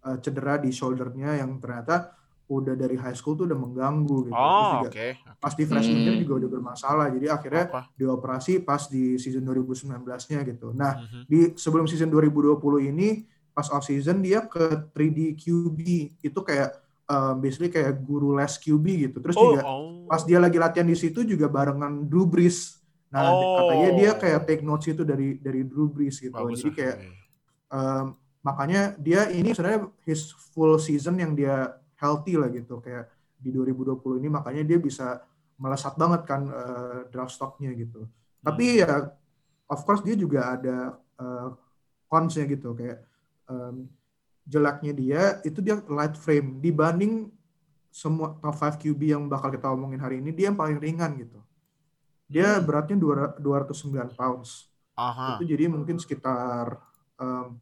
uh, cedera di shouldernya yang ternyata udah dari high school tuh udah mengganggu gitu. Oh, juga okay. pas di freshman hmm. juga udah bermasalah. Jadi akhirnya Apa? dioperasi pas di season 2019-nya gitu. Nah, mm -hmm. di sebelum season 2020 ini pas off season dia ke 3D QB itu kayak um, basically kayak guru les QB gitu. Terus oh, juga oh. pas dia lagi latihan di situ juga barengan Drew Brees. Nah, oh. katanya dia kayak take notes itu dari dari Drew Brees gitu. Bagus Jadi kayak um, makanya dia ini sebenarnya his full season yang dia healthy lah gitu kayak di 2020 ini makanya dia bisa melesat banget kan uh, draft stocknya gitu. Hmm. Tapi ya of course dia juga ada uh, cons-nya gitu kayak um, jeleknya dia itu dia light frame dibanding semua top 5 QB yang bakal kita omongin hari ini dia yang paling ringan gitu. Dia hmm. beratnya 209 pounds. Aha. Itu jadi mungkin sekitar um,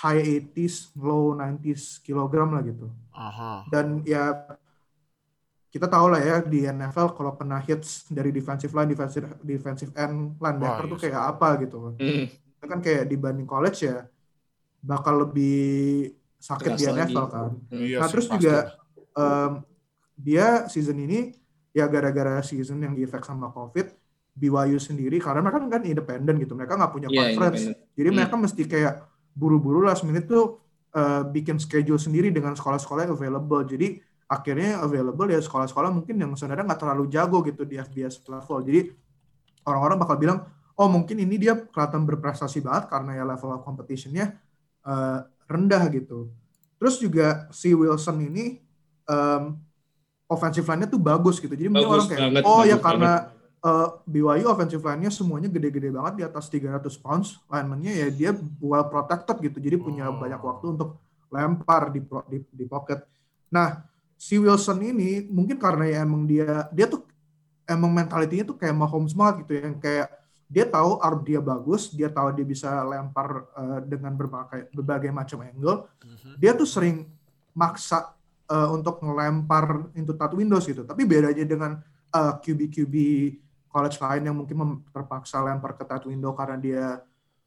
high 80s, low 90s kilogram lah gitu. Aha. Dan ya kita tahu lah ya di NFL kalau kena hits dari defensive line, defensive defensive end linebacker tuh kayak apa gitu. Mm. Itu kan kayak dibanding college ya bakal lebih sakit Keras di NFL kan. Iya, nah terus juga um, dia season ini ya gara-gara season yang di efek sama COVID, BYU sendiri karena mereka kan independen gitu, mereka nggak punya yeah, conference, jadi hmm. mereka mesti kayak buru-buru last minute tuh uh, bikin schedule sendiri dengan sekolah-sekolah yang available. Jadi akhirnya available ya sekolah-sekolah mungkin yang sebenarnya nggak terlalu jago gitu di FBS level. Jadi orang-orang bakal bilang, oh mungkin ini dia kelihatan berprestasi banget karena ya level competitionnya uh, rendah gitu. Terus juga si Wilson ini um, offensive line-nya tuh bagus gitu. Jadi mungkin orang kayak banget, oh ya karena uh, eh, BYU offensive line-nya semuanya gede-gede banget di atas 300 pounds. Lineman-nya ya dia well protected gitu. Jadi punya oh. banyak waktu untuk lempar di, di di pocket. Nah, si Wilson ini mungkin karena ya emang dia dia tuh emang mentalitinya tuh kayak Mahomes banget gitu yang kayak dia tahu arm dia bagus, dia tahu dia bisa lempar uh, dengan berbagai berbagai macam angle. Mm-hmm. Dia tuh sering maksa uh, untuk ngelempar into tat windows gitu. Tapi bedanya dengan uh, eh, QB QB college lain yang mungkin terpaksa lempar ke tat window karena dia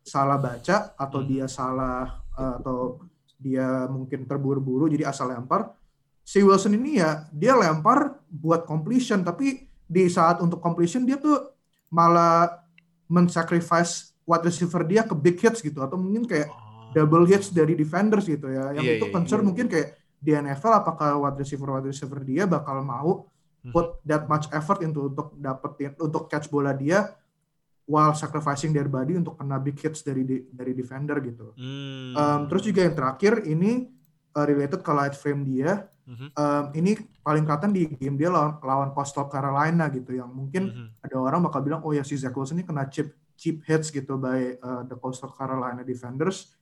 salah baca atau mm-hmm. dia salah uh, atau dia mungkin terburu-buru jadi asal lempar. Si Wilson ini ya dia lempar buat completion tapi di saat untuk completion dia tuh malah mensacrifice wide receiver dia ke big hits gitu atau mungkin kayak oh. double hits dari defenders gitu ya. Yang yeah, itu yeah, concern yeah. mungkin kayak di NFL apakah wide receiver wide receiver dia bakal mau hmm. put that much effort into untuk dapetin untuk catch bola dia while sacrificing their body untuk kena big hits dari dari defender gitu. Hmm. Um, terus juga yang terakhir ini uh, related ke light frame dia Mm-hmm. Um, ini paling kelihatan di game dia lawan, lawan Coastal Carolina gitu yang mungkin mm-hmm. ada orang bakal bilang oh ya si Zach Wilson ini kena chip cheap hits gitu by uh, the Coastal Carolina defenders.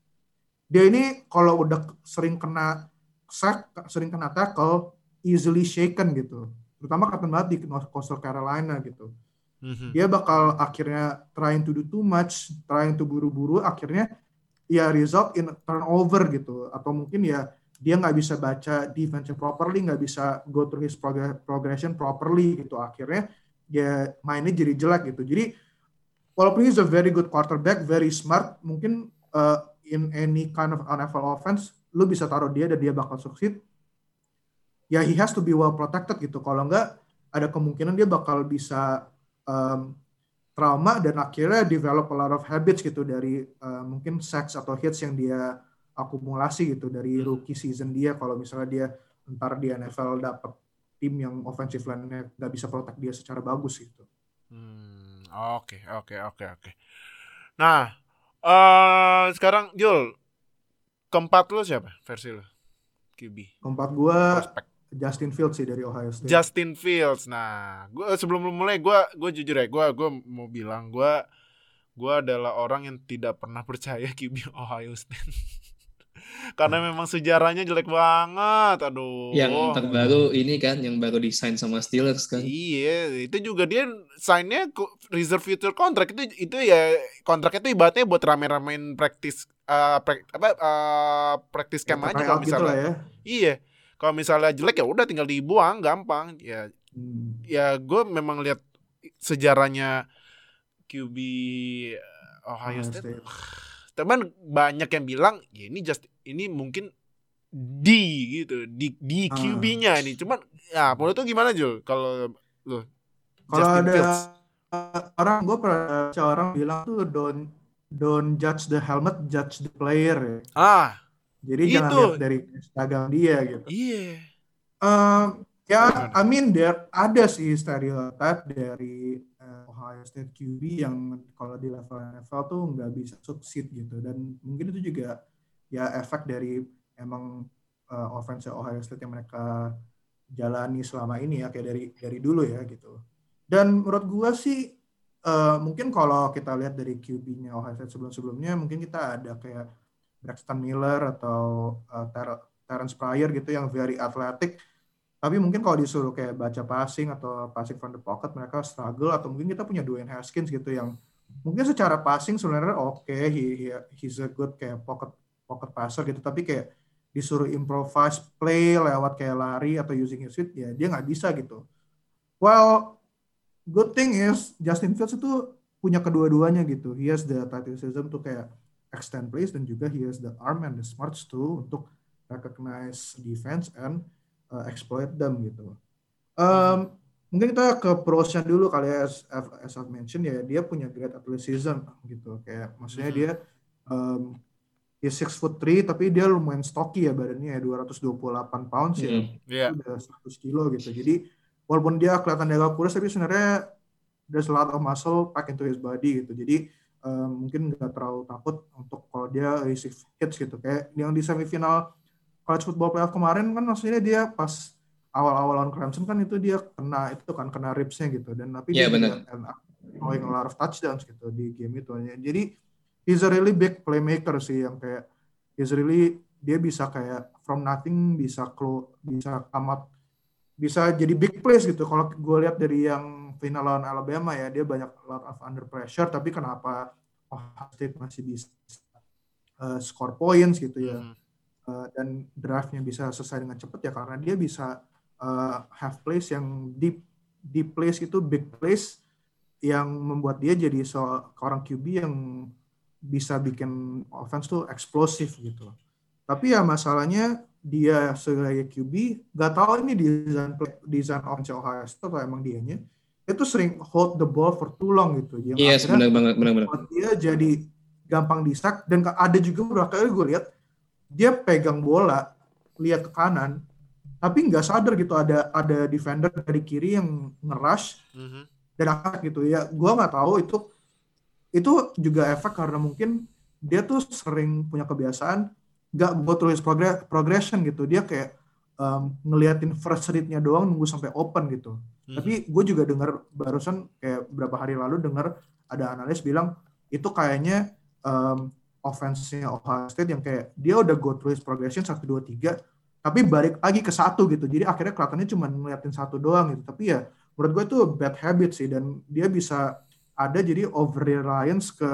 Dia ini kalau udah sering kena sack, sering kena tackle, easily shaken gitu. Terutama kelihatan banget di Coastal Carolina gitu. Mm-hmm. Dia bakal akhirnya trying to do too much, trying to buru-buru, akhirnya ya result in turnover gitu. Atau mungkin ya dia nggak bisa baca defense properly, nggak bisa go through his progression properly gitu. Akhirnya dia mainnya jadi jelek gitu. Jadi walaupun he's a very good quarterback, very smart, mungkin uh, in any kind of NFL offense, lu bisa taruh dia dan dia bakal succeed. Ya he has to be well protected gitu. Kalau nggak ada kemungkinan dia bakal bisa um, trauma dan akhirnya develop a lot of habits gitu dari uh, mungkin sex atau hits yang dia akumulasi gitu dari hmm. rookie season dia kalau misalnya dia ntar di NFL dapat tim yang offensive line-nya nggak bisa protect dia secara bagus gitu. Hmm, oke oke oke oke. Nah, uh, sekarang Jul keempat lo siapa versi lo? QB. Keempat gua Prospect. Justin Fields sih dari Ohio State. Justin Fields. Nah, gua sebelum mulai gua gua jujur ya, gua gua mau bilang gua gua adalah orang yang tidak pernah percaya QB Ohio State. karena memang sejarahnya jelek banget aduh. Yang terbaru ini kan yang baru desain sama Steelers kan. Iya itu juga dia signnya reserve future contract. Itu itu ya kontraknya itu ibaratnya buat rame-ramein praktis uh, pra, apa uh, practice camp aja kalau gitu misalnya. gitu ya. iya kalau misalnya jelek ya udah tinggal dibuang gampang. Ya hmm. ya gue memang lihat sejarahnya QB Ohio State, State. teman banyak yang bilang ya ini just ini mungkin D gitu di di ah. QB-nya ini cuman ya menurut tuh gimana Jul kalau lo kalau ada Fields. orang gue pernah orang bilang tuh don't don't judge the helmet judge the player ah jadi itu. jangan lihat dari Instagram dia gitu iya yeah. um, ya I mean there ada sih stereotype dari uh, Ohio State QB yang kalau di level NFL tuh nggak bisa succeed gitu dan mungkin itu juga ya efek dari emang uh, offense Ohio State yang mereka jalani selama ini ya kayak dari dari dulu ya gitu. Dan menurut gua sih uh, mungkin kalau kita lihat dari QB-nya Ohio State sebelum-sebelumnya mungkin kita ada kayak Braxton Miller atau uh, Ter Terence Pryor gitu yang very athletic. Tapi mungkin kalau disuruh kayak baca passing atau passing from the pocket mereka struggle atau mungkin kita punya Dwayne Haskins gitu yang mungkin secara passing sebenarnya oke okay, he, he he's a good kayak pocket pocket passer gitu tapi kayak disuruh improvise play lewat kayak lari atau using his feet ya dia nggak bisa gitu. Well good thing is Justin Fields itu punya kedua-duanya gitu. He has the athleticism tuh kayak extend plays dan juga he has the arm and the smarts tuh untuk recognize defense and uh, exploit them gitu. Um, mungkin kita ke prosnya dulu kali ya as, as I've mentioned ya dia punya great athleticism gitu. Kayak maksudnya hmm. dia um, dia six foot three tapi dia lumayan stocky ya badannya ya 228 pounds ya. Mm, yeah. udah 100 kilo gitu. Jadi walaupun dia kelihatan agak kurus tapi sebenarnya there's a lot of muscle pack into his body gitu. Jadi um, mungkin nggak terlalu takut untuk kalau dia receive hits gitu. Kayak yang di semifinal college football playoff kemarin kan maksudnya dia pas awal-awal lawan Clemson kan itu dia kena itu kan kena ribsnya gitu. Dan tapi Iya, dia juga end up throwing a lot of touchdowns gitu di game itu jadi he's a really big playmaker sih yang kayak he's really dia bisa kayak from nothing bisa clo bisa come up bisa jadi big plays gitu kalau gue lihat dari yang final lawan Alabama ya dia banyak lot of under pressure tapi kenapa Ohio State masih bisa uh, score points gitu ya Hmm. Uh, dan drive-nya bisa selesai dengan cepat ya karena dia bisa uh, have plays yang deep deep plays itu big plays yang membuat dia jadi seorang QB yang bisa bikin offense tuh eksplosif gitu. Tapi ya masalahnya dia sebagai QB gak tahu ini desain desain offense Ohio State atau emang dianya itu sering hold the ball for too long gitu. Yang Yes, akhirnya benar banget, benar benar. dia jadi gampang disak dan ada juga beberapa kali gue lihat dia pegang bola lihat ke kanan tapi nggak sadar gitu ada ada defender dari kiri yang ngerush Mhm. dan angkat gitu ya gue nggak tahu itu itu juga efek karena mungkin dia tuh sering punya kebiasaan nggak gue tulis progress progression gitu. Dia kayak um, ngeliatin first read-nya doang nunggu sampai open gitu. Mhm. tapi gue juga dengar barusan kayak beberapa hari lalu dengar ada analis bilang itu kayaknya um, offense-nya Ohio State yang kayak dia udah go through his progression 1, 2, 3 tapi balik lagi ke satu gitu. Jadi akhirnya kelihatannya cuma ngeliatin satu doang gitu. Tapi ya menurut gue itu bad habit sih dan dia bisa ada jadi over reliance ke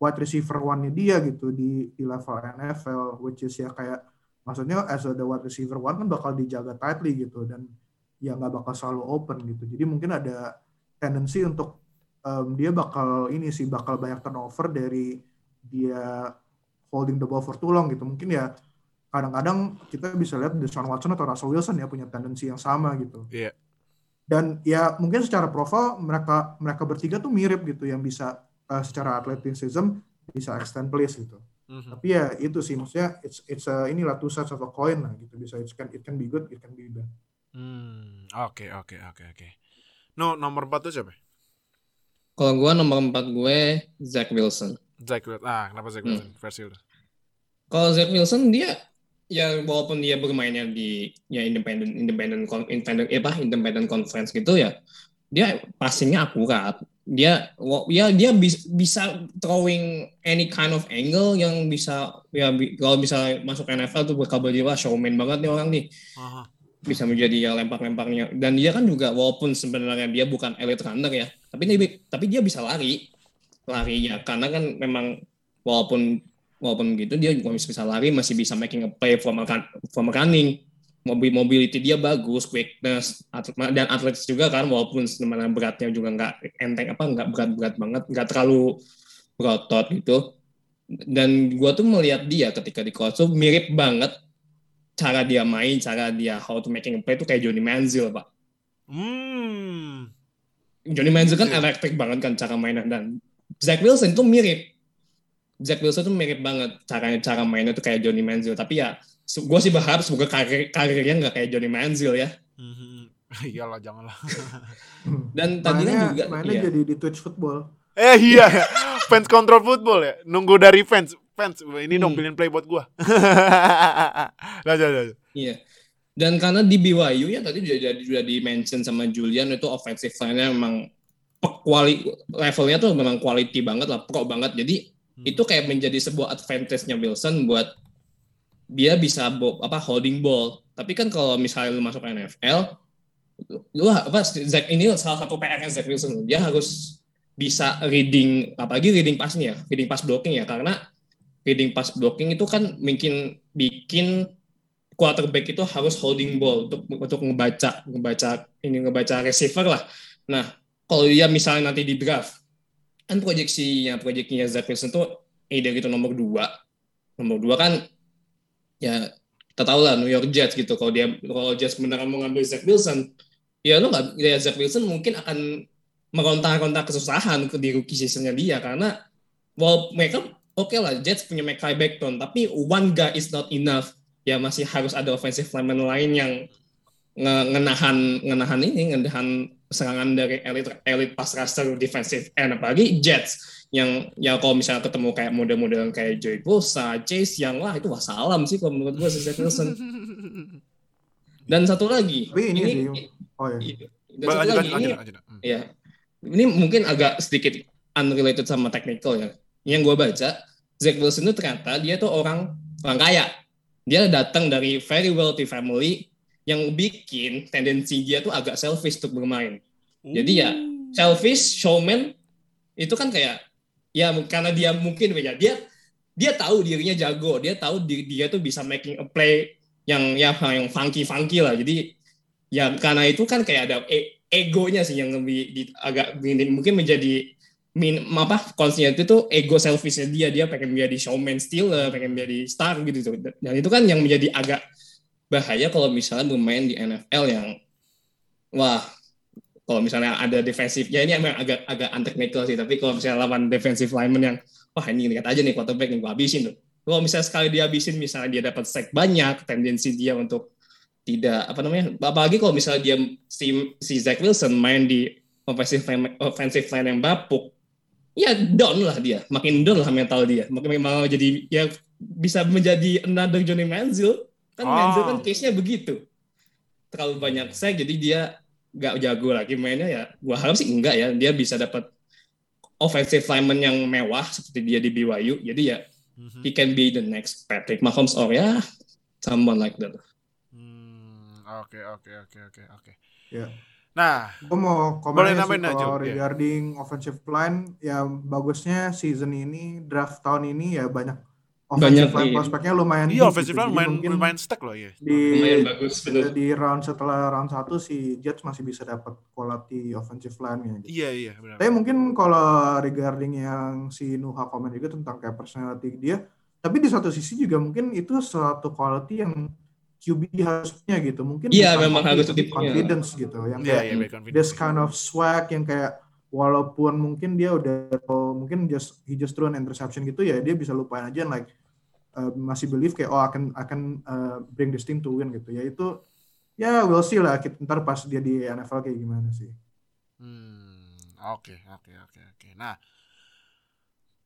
wide receiver one-nya dia gitu di di level NFL which is ya kayak maksudnya as the wide receiver one kan bakal dijaga tightly gitu dan ya nggak bakal selalu open gitu. Jadi mungkin ada tendency untuk um, dia bakal ini sih bakal banyak turnover dari dia holding the ball for too long gitu. Mungkin ya kadang-kadang kita bisa lihat Deshaun Watson atau Russell Wilson ya punya tendensi yang sama gitu. Iya. Dan ya mungkin secara profil mereka mereka bertiga tuh mirip gitu yang bisa uh, secara athleticism bisa extend plays gitu Mhm. tapi ya itu sih maksudnya it's it's a, inilah two sides of a coin lah gitu bisa it can it can be good it can be bad Hmm, oke oke oke oke. No, nomor 4 tuh siapa? Kalau gue nomor 4 gue Zach Wilson. Zach Wilson. Ah, kenapa Zach Hmm. Wilson? Versi lu. Kalau Zach Wilson dia ya walaupun dia bermainnya di ya independent independent independent eh, apa independent conference gitu ya dia passingnya akurat. Dia wa- ya dia bis- bisa throwing any kind of angle yang bisa ya bi- kalau bisa masuk NFL tuh jadi wah showman banget nih orang nih. Aha. bisa menjadi ya lempar-lemparnya. Dan dia kan juga walaupun sebenarnya dia bukan elite runner ya tapi dia tapi dia bisa lari. Larinya karena kan memang walaupun walaupun gitu dia juga masih bisa lari masih bisa making a play from a, run- from a running mobil mobility dia bagus quickness atlet- dan atletis juga kan walaupun sebenarnya beratnya juga nggak enteng apa nggak berat-berat banget nggak terlalu berotot gitu dan gua tuh melihat dia ketika di tuh mirip banget cara dia main, cara dia how to making a play itu kayak Johnny Manziel, Pak. Hmm. Johnny Manziel kan Iya. elektrik banget kan cara mainnya dan Zach Wilson itu mirip. Zach Wilson tuh mirip banget caranya cara mainnya tuh kayak Johnny Manziel. Tapi ya, gue sih berharap semoga karir karirnya nggak kayak Johnny Manziel ya. Mhm. Iyalah janganlah. Dan tadi kan mainnya juga, mainnya iya. jadi di Twitch football Eh iya, fans control football ya. Nunggu dari fans. Fans, ini dong Hmm. pilihin play buat gua. Lanjut, lanjut. Iya. Dan karena di BYU ya tadi sudah jadi sudah di mention sama Julian itu offensive line-nya memang kuali levelnya tuh memang quality banget lah, pro banget. Jadi Hmm. itu kayak menjadi sebuah advantage-nya Wilson buat dia bisa bo- apa holding ball. Tapi kan kalau misalnya lu masuk NFL, lu apa Zach ini salah satu PR-nya Zach Wilson. Dia harus bisa reading apalagi reading pasnya, reading pass blocking ya karena reading pass blocking itu kan mungkin bikin quarterback itu harus holding ball untuk untuk ngebaca ngebaca ini ngebaca receiver lah. Nah, kalau dia misalnya nanti di draft kan proyeksinya proyeksinya Zach Wilson tuh either itu nomor dua. Nomor dua kan ya kita tahu lah New York Jets gitu. Kalau dia kalau Jets beneran mau ngambil Zach Wilson ya lo nggak ya Zach Wilson mungkin akan meronta-ronta kesusahan ke di rookie seasonnya dia. Karena well mereka oke lah Jets punya Mekhi Becton tapi one guy is not enough. Ya masih harus ada offensive lineman lain yang nge- ngenahan ngenahan ini ngenahan serangan dari elite elite pass rusher defensive end apalagi Jets yang yang kalau misalnya ketemu kayak model-model kayak Joey Bosa, Chase yang wah itu wah salam sih kalau menurut gue si Zach Wilson. Dan satu lagi. Tapi ini, ini sih. Oh ya. Dan satu lagi ini. Hmm. Ya. Ini mungkin agak sedikit unrelated sama technical ya. Yang gue baca, Zach Wilson itu ternyata dia tuh orang orang kaya. Dia datang dari very wealthy family yang bikin tendensi dia tuh agak selfish untuk bermain. Ooh. Jadi ya selfish showman itu kan kayak ya karena dia mungkin ya dia dia tahu dirinya jago, dia tahu diri dia tuh bisa making a play yang ya yang funky funky lah. Jadi ya karena itu kan kayak ada e egonya sih yang lebih di, agak mungkin menjadi min apa konsepnya itu tuh ego selfishnya dia dia pengen menjadi showman stealer pengen menjadi star gitu tuh dan itu kan yang menjadi agak bahaya kalau misalnya bermain di NFL yang wah kalau misalnya ada defensif ya ini emang agak agak untechnical sih tapi kalau misalnya lawan defensive lineman yang wah ini lihat aja nih quarterback nih gua habisin tuh. Kalau misalnya sekali dia habisin misalnya dia dapat sack banyak tendensi dia untuk tidak apa namanya apalagi kalau misalnya dia si, si Zach Wilson main di offensive line, offensive line yang bapuk ya down lah dia makin down lah mental dia. Makin mau jadi ya bisa menjadi another Johnny Manziel kan oh. Manziel kan case nya begitu. Terlalu banyak sack jadi dia nggak jago lagi mainnya ya. Gua harap sih enggak ya. Dia bisa dapat offensive lineman yang mewah seperti dia di BYU jadi ya mm-hmm. he can be the next Patrick Mahomes or ya someone like that. Hmm, oke oke oke oke oke. Ya. Nah gue mau komen sih kalau regarding yeah. offensive line. Ya bagusnya season ini draft tahun ini ya banyak banyak line iya. prospeknya lumayan iya offensive line lumayan lumayan stack loh ya di lumayan bagus bener. di round setelah round satu si Jets masih bisa dapat quality offensive line nya gitu. iya iya benar tapi mungkin kalau regarding yang si Nuha komen juga tentang kayak personality dia tapi di satu sisi juga mungkin itu suatu quality yang QB harusnya gitu mungkin iya memang harus confidence ya. gitu yang yeah, kayak yeah, this kind of swag yang kayak walaupun mungkin dia udah mungkin just he just threw an interception gitu ya dia bisa lupain aja like uh, masih believe kayak oh akan akan uh, bring this team to win gitu ya itu ya we'll see lah kita ntar pas dia di NFL kayak gimana sih. Hmm oke okay, oke okay, oke okay, oke. Nah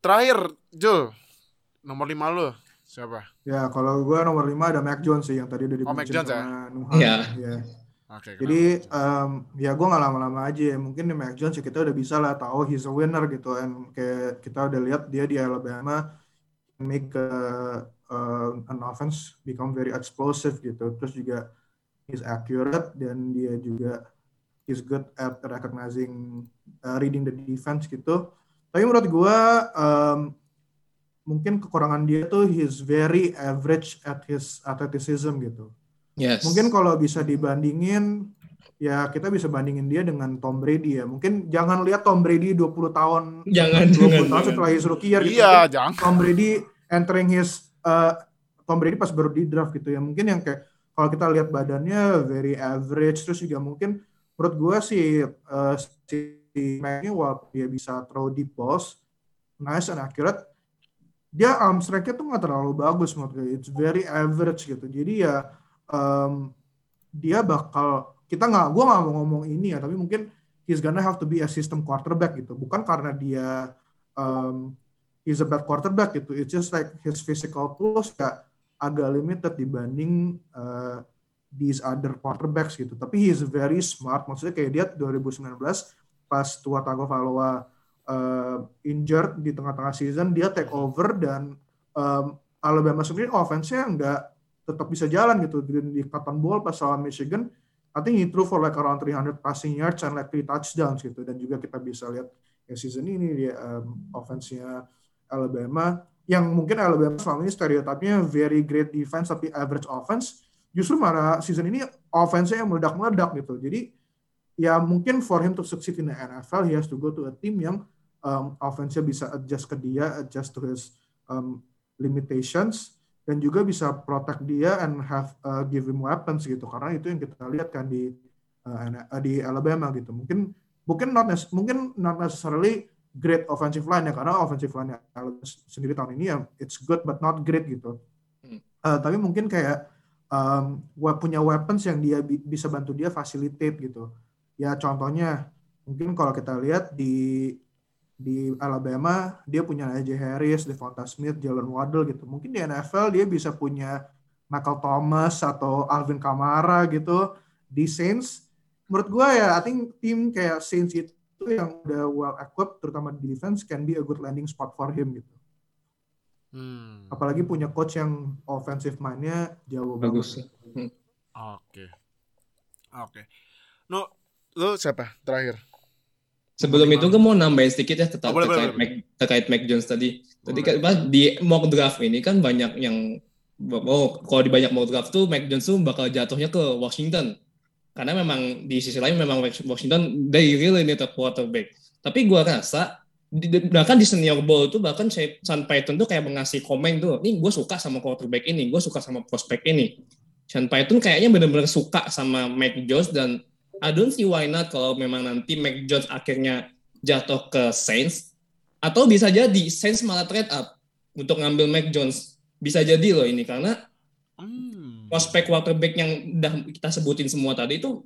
terakhir Jul nomor lima lo siapa? Ya kalau gue nomor lima ada Mac Jones sih yang tadi udah dibilang oh, Jones ya? Iya. Ya. Okay, Jadi um, ya gue nggak lama-lama aja ya. Mungkin di Mac Jones ya kita udah bisa lah tahu he's a winner gitu. And kayak kita udah lihat dia di Alabama make uh, uh, an offense become very explosive gitu. Terus juga he's accurate dan dia juga he's good at recognizing uh, reading the defense gitu. Tapi menurut gue um, mungkin kekurangan dia tuh he's very average at his athleticism gitu. Yes. Mungkin kalau bisa dibandingin ya kita bisa bandingin dia dengan Tom Brady ya. Mungkin jangan lihat Tom Brady 20 tahun jangan 20 jangan, tahun jangan. setelah his rookie year gitu. Iya, jangan. Tom Brady entering his uh, Tom Brady pas baru di draft gitu ya. Mungkin yang kayak kalau kita lihat badannya very average terus juga mungkin menurut gue sih uh, si Mac walaupun dia bisa throw deep balls nice and accurate dia arm strength-nya tuh nggak terlalu bagus menurut gue. It's very average gitu. Jadi ya um, dia bakal kita nggak gue nggak mau ngomong ini ya tapi mungkin he's gonna have to be a system quarterback gitu. Bukan karena dia um, he's a bad quarterback gitu. It's just like his physical tools ya agak limited dibanding uh, these other quarterbacks gitu. Tapi he's very smart. Maksudnya kayak dia 2019 pas Tua Tagovailoa uh, injured di tengah-tengah season dia take over dan um, Alabama sendiri offense-nya nggak tetap bisa jalan gitu. Di, di Cotton Bowl pas lawan Michigan I think he threw for like around 300 passing yards and like three touchdowns gitu. Dan juga kita bisa lihat ya season ini dia um, offense-nya Alabama yang mungkin Alabama selama ini stereotipnya very great defense tapi average offense. Justru malah season ini offense-nya yang meledak-meledak gitu. Jadi ya mungkin for him to succeed in the NFL he has to go to a team yang um, offense-nya bisa adjust ke dia adjust to his um, limitations dan juga bisa protect dia and have uh, give him weapons gitu. Karena itu yang kita lihat kan di uh, di Alabama gitu. Mungkin mungkin not mungkin not necessarily great offensive line ya karena offensive line Alabama sendiri tahun ini ya it's good but not great gitu. Uh, tapi mungkin kayak um, punya weapons yang dia bi bisa bantu dia facilitate gitu. Ya contohnya mungkin kalau kita lihat di di Alabama dia punya AJ Harris, Devonta Smith, Jalen Waddle gitu. Mungkin di NFL dia bisa punya Michael Thomas atau Alvin Kamara gitu di Saints. Menurut gue ya, I think tim kayak Saints itu yang udah well equipped, terutama di defense, can be a good landing spot for him gitu. Hmm. Apalagi punya coach yang offensive mind-nya jauh bagus. Oke. Oke. No, lo siapa terakhir? Sebelum itu gue mau nambahin sedikit ya tetap oh, terkait, boleh, Mac, terkait Mac Jones tadi. Tadi kan di mock draft ini kan banyak yang oh kalau di banyak mock draft tuh Mac Jones tuh bakal jatuhnya ke Washington. Karena memang di sisi lain memang Washington they really need a quarterback. Tapi gue rasa bahkan di senior ball tuh bahkan Sean Payton tuh kayak mengasih komen tuh, nih gue suka sama quarterback ini, gue suka sama prospek ini. Sean Payton kayaknya benar-benar suka sama Mac Jones dan I don't see why not kalau memang nanti Mac Jones akhirnya jatuh ke Saints atau bisa jadi Saints malah trade up untuk ngambil Mac Jones. Bisa jadi loh ini karena hmm. prospek quarterback yang udah kita sebutin semua tadi itu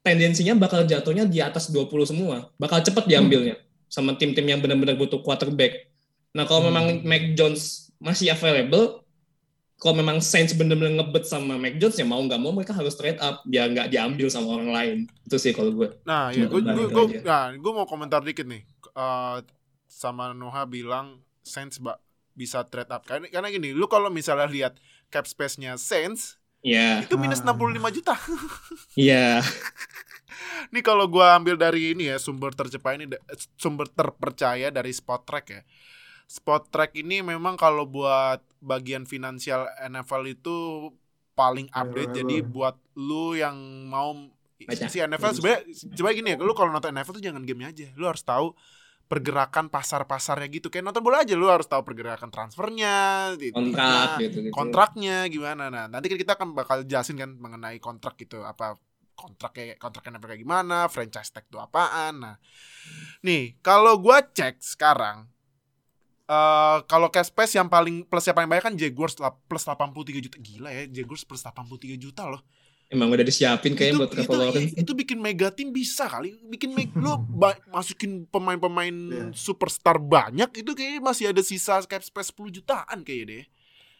tendensinya bakal jatuhnya di atas 20 semua. Bakal cepat diambilnya sama tim-tim yang benar-benar butuh quarterback. Nah, kalau hmm. memang Mac Jones masih available, kalau memang Saints bener-bener ngebet sama Mac Jones ya mau nggak mau mereka harus trade up biar nggak diambil sama orang lain. Itu sih kalau gue. Nah ya gue gue gue nah gue mau komentar dikit nih. Uh, sama Noha bilang Saints mbak bisa trade up. Karena karena gini lu kalau misalnya lihat cap space-nya Saints ya yeah. itu minus enam puluh lima juta. Iya. Yeah. Nih kalau gue ambil dari ini ya sumber tercepat ini sumber terpercaya dari Spot Track ya. Spot Track ini memang kalau buat bagian finansial NFL itu paling update. Jadi buat lu yang mau Baca. si NFL sebenarnya coba gini ya, lu kalau nonton NFL tuh jangan game aja. Lu harus tahu pergerakan pasar-pasarnya gitu kayak nonton bola aja lu harus tahu pergerakan transfernya gitu, kontrak gitu, gitu kontraknya gimana nah nanti kita akan bakal jelasin kan mengenai kontrak gitu apa kontrak kayak kontrak NFL kayak gimana franchise tag itu apaan nah nih kalau gua cek sekarang Uh, kalau cash space yang paling plus yang paling banyak kan Jaguars plus 83 juta. Gila ya, Jaguars plus 83 juta loh. Emang udah disiapin kayaknya buat Trevor Lawrence. Itu, itu bikin mega team bisa kali. Bikin meg lo masukin pemain-pemain yeah. superstar banyak itu kayaknya masih ada sisa cap space 10 jutaan kayaknya deh.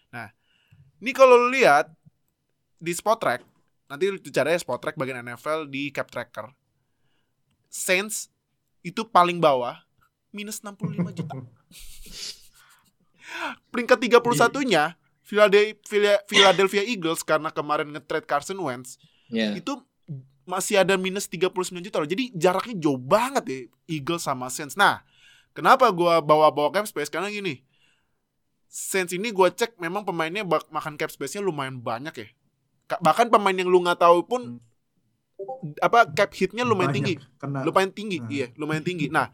Nah, ini kalau lihat di spot track, nanti caranya spot track bagian NFL di cap tracker. Saints itu paling bawah minus 65 juta. Peringkat 31-nya Philadelphia, Philadelphia Eagles karena kemarin nge-trade Carson Wentz yeah. itu masih ada minus 39 juta loh. Jadi jaraknya jauh banget ya Eagles sama Saints. Nah, kenapa gue bawa-bawa cap space? Karena gini, Saints ini gue cek memang pemainnya bak makan cap space-nya lumayan banyak ya. Bahkan pemain yang lu nggak tahu pun apa cap hitnya lumayan banyak, tinggi, kena. lumayan tinggi, nah. iya lumayan tinggi. Nah,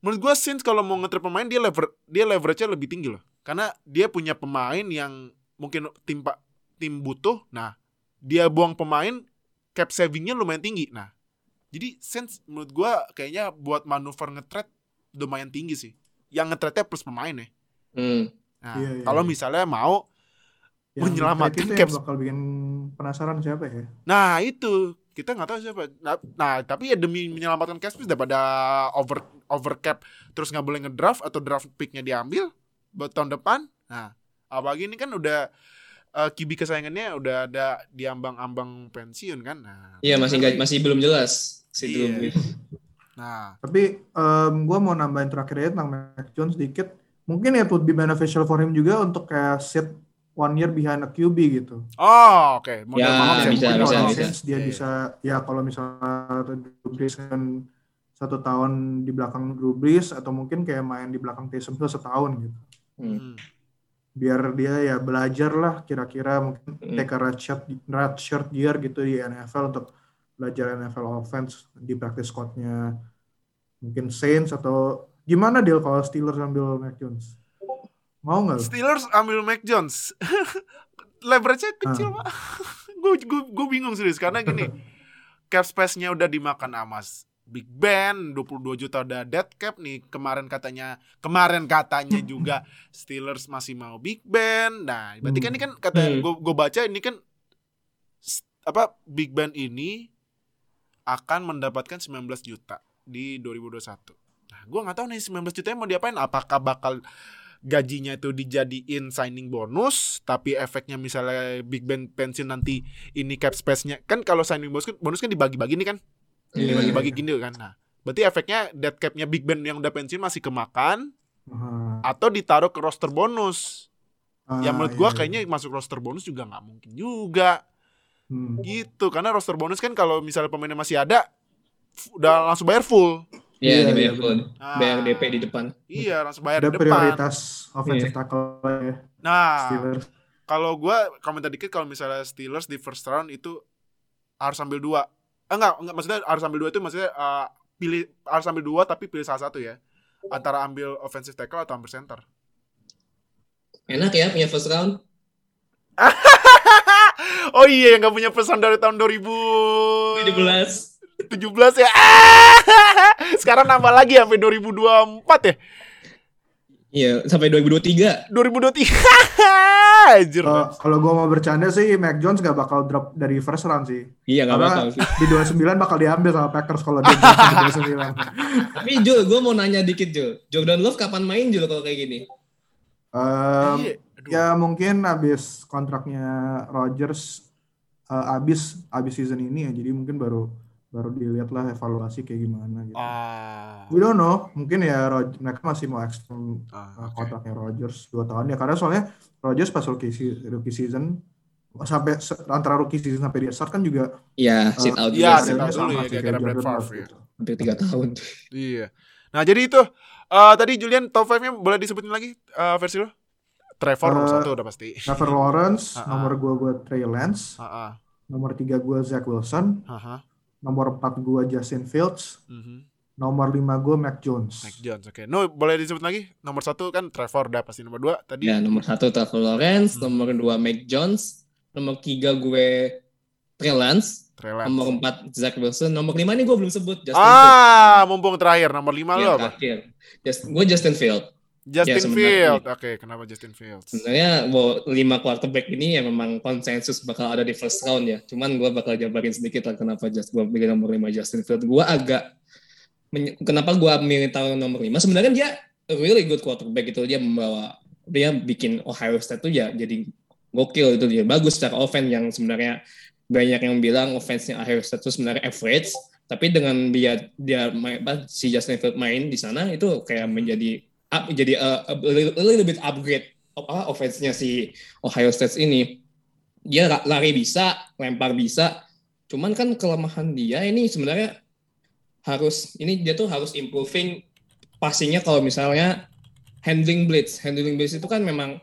menurut gue Saints kalau mau ngetrip pemain dia lever dia leverage-nya lebih tinggi loh. Karena dia punya pemain yang mungkin tim pak tim butuh. Nah, dia buang pemain cap savingnya lumayan tinggi. Nah, jadi Saints menurut gue kayaknya buat manuver ngetrade lumayan tinggi sih. Yang ngetrade plus pemain ya. Hmm. Nah, iya, iya, kalau iya. misalnya mau yang menyelamatkan cap bakal bikin penasaran siapa ya? Nah, itu kita nggak tahu siapa. Nah, nah, tapi ya demi menyelamatkan cash daripada over over cap terus nggak boleh ngedraft atau draft picknya diambil buat tahun depan. Nah, apalagi ini kan udah uh, kibi kesayangannya udah ada di ambang-ambang pensiun kan. Nah, iya masih gak, masih belum jelas si iya. Nah, tapi um, gue mau nambahin terakhir ya tentang Mac Jones sedikit. Mungkin ya would be beneficial for him juga untuk kayak sit one year behind a QB gitu. Oh, oke. Okay. Ya, ya, bisa, bisa, bisa, bisa. Dia yeah. bisa, ya kalau misalnya Drew Brees kan satu tahun di belakang Drew Brees atau mungkin kayak main di belakang Taysom Hill setahun gitu. Hmm. Biar dia ya belajar lah kira-kira mungkin hmm. take a red shirt, red shirt year gitu di NFL untuk belajar NFL offense di practice squadnya mungkin Saints atau gimana deal kalau Steelers ambil Mac Jones? Mau nggak? Steelers ambil Mac Jones. Leverage-nya kecil, ah. Pak. gue gue bingung serius karena gini. cap space-nya udah dimakan Amas. Big Ben 22 juta udah dead cap nih. Kemarin katanya kemarin katanya juga Steelers masih mau Big Ben. Nah, berarti kan ini kan kata hmm. gue gue baca ini kan apa Big Ben ini akan mendapatkan 19 juta di 2021. Nah, gue nggak tahu nih 19 juta mau diapain. Apakah bakal gajinya itu dijadiin signing bonus tapi efeknya misalnya Big Ben pensiun nanti ini cap space-nya. Kan kalau signing bonus kan bonus kan dibagi-bagi nih kan? Iya. dibagi-bagi gini kan. Nah berarti efeknya dead cap-nya Big Ben yang udah pensiun masih kemakan Ah, atau ditaruh ke roster bonus. Ah, yang menurut iya, gua iya. kayaknya masuk roster bonus juga nggak mungkin juga. Hmm. gitu karena roster bonus kan kalau misalnya pemainnya masih ada udah langsung bayar full Iya, Iya, dibayar full. Nah, Bayar DP di depan. iya langsung bayar Ada di depan prioritas offensive Iya. tackle ya nah Steelers. kalau gua komentar dikit kalau misalnya Steelers di first round itu harus ambil dua eh, enggak enggak maksudnya harus ambil dua itu maksudnya eh, pilih harus ambil dua tapi pilih salah satu ya antara ambil offensive tackle atau ambil center Enak ya punya first round. oh iya yang nggak punya pesan dari tahun 2017 17. Ya sekarang nambah lagi sampai 2024 ya Iya, sampai 2023. 2023 Anjir Kalau- Kalau gue mau bercanda sih, Mac Jones gak bakal drop dari first round sih. Iya, nggak Karena bakal sih. di 29 bakal diambil sama Packers kalau dia di 29. Tapi Jul, gue mau nanya dikit Jul. Jordan Love kapan main Jul kalau kayak gini? Iya, aduh. ya mungkin abis kontraknya Rodgers eh, abis abis season ini ya, jadi mungkin baru baru dilihat lah evaluasi kayak gimana gitu. Ah, We don't know, mungkin ya Rod- mereka masih mau extend ah, uh, oke. kontraknya Rodgers 2 tahun ya karena soalnya Rodgers pas rookie, se- rookie season sampai se- antara rookie season sampai dia start kan juga Iya, sit eh, out Iya, juga sit out dulu sama ya, gara-gara Favre ya. gitu. Hampir 3 tahun. Iya. Nah, jadi itu eh tadi Julian top 5-nya boleh disebutin lagi eh, versi lo? Trevor nomor Eh, satu udah pasti. Trevor Lawrence, Ah, ah. nomor gua gua Trey Lance, Heeh. nomor 3 gua Zach Wilson, Heeh. Nomor 4 gua Justin Fields, Mhm. nomor 5 gua Mac Jones. Mac Jones, oke. No, boleh disebut lagi? Nomor satu kan Trevor udah pasti nomor dua tadi. Ya, nomor satu Trevor Lawrence, Hmm. nomor dua Mac Jones, nomor tiga gue Trey Lance, Trey Lance. nomor empat Zach Wilson, nomor lima ini gue belum sebut Justin Ah, mumpung terakhir nomor lima Fields. lo apa? terakhir. Just, gue Justin Field. Justin Ya, sebenarnya. Field. Oke, kenapa Justin Fields? Sebenarnya mau lima quarterback ini ya memang konsensus bakal ada di first round ya. Cuman gue bakal jabarin sedikit lah kenapa just gue pilih nomor lima Justin Field. Gue agak kenapa gue milih taruh nomor lima? Sebenarnya dia really good quarterback itu dia membawa dia bikin Ohio State tuh ya jadi gokil itu dia bagus secara offense yang sebenarnya banyak yang bilang offense-nya Ohio State itu sebenarnya average tapi dengan dia dia main, si Justin Field main di sana itu kayak menjadi up, jadi uh, a, little, a little bit upgrade apa offense-nya si Ohio State ini. Dia la- lari bisa lempar bisa. Cuman kan kelemahan dia ini sebenarnya harus ini dia tuh harus improving passingnya kalau misalnya handling blitz. Handling blitz itu kan memang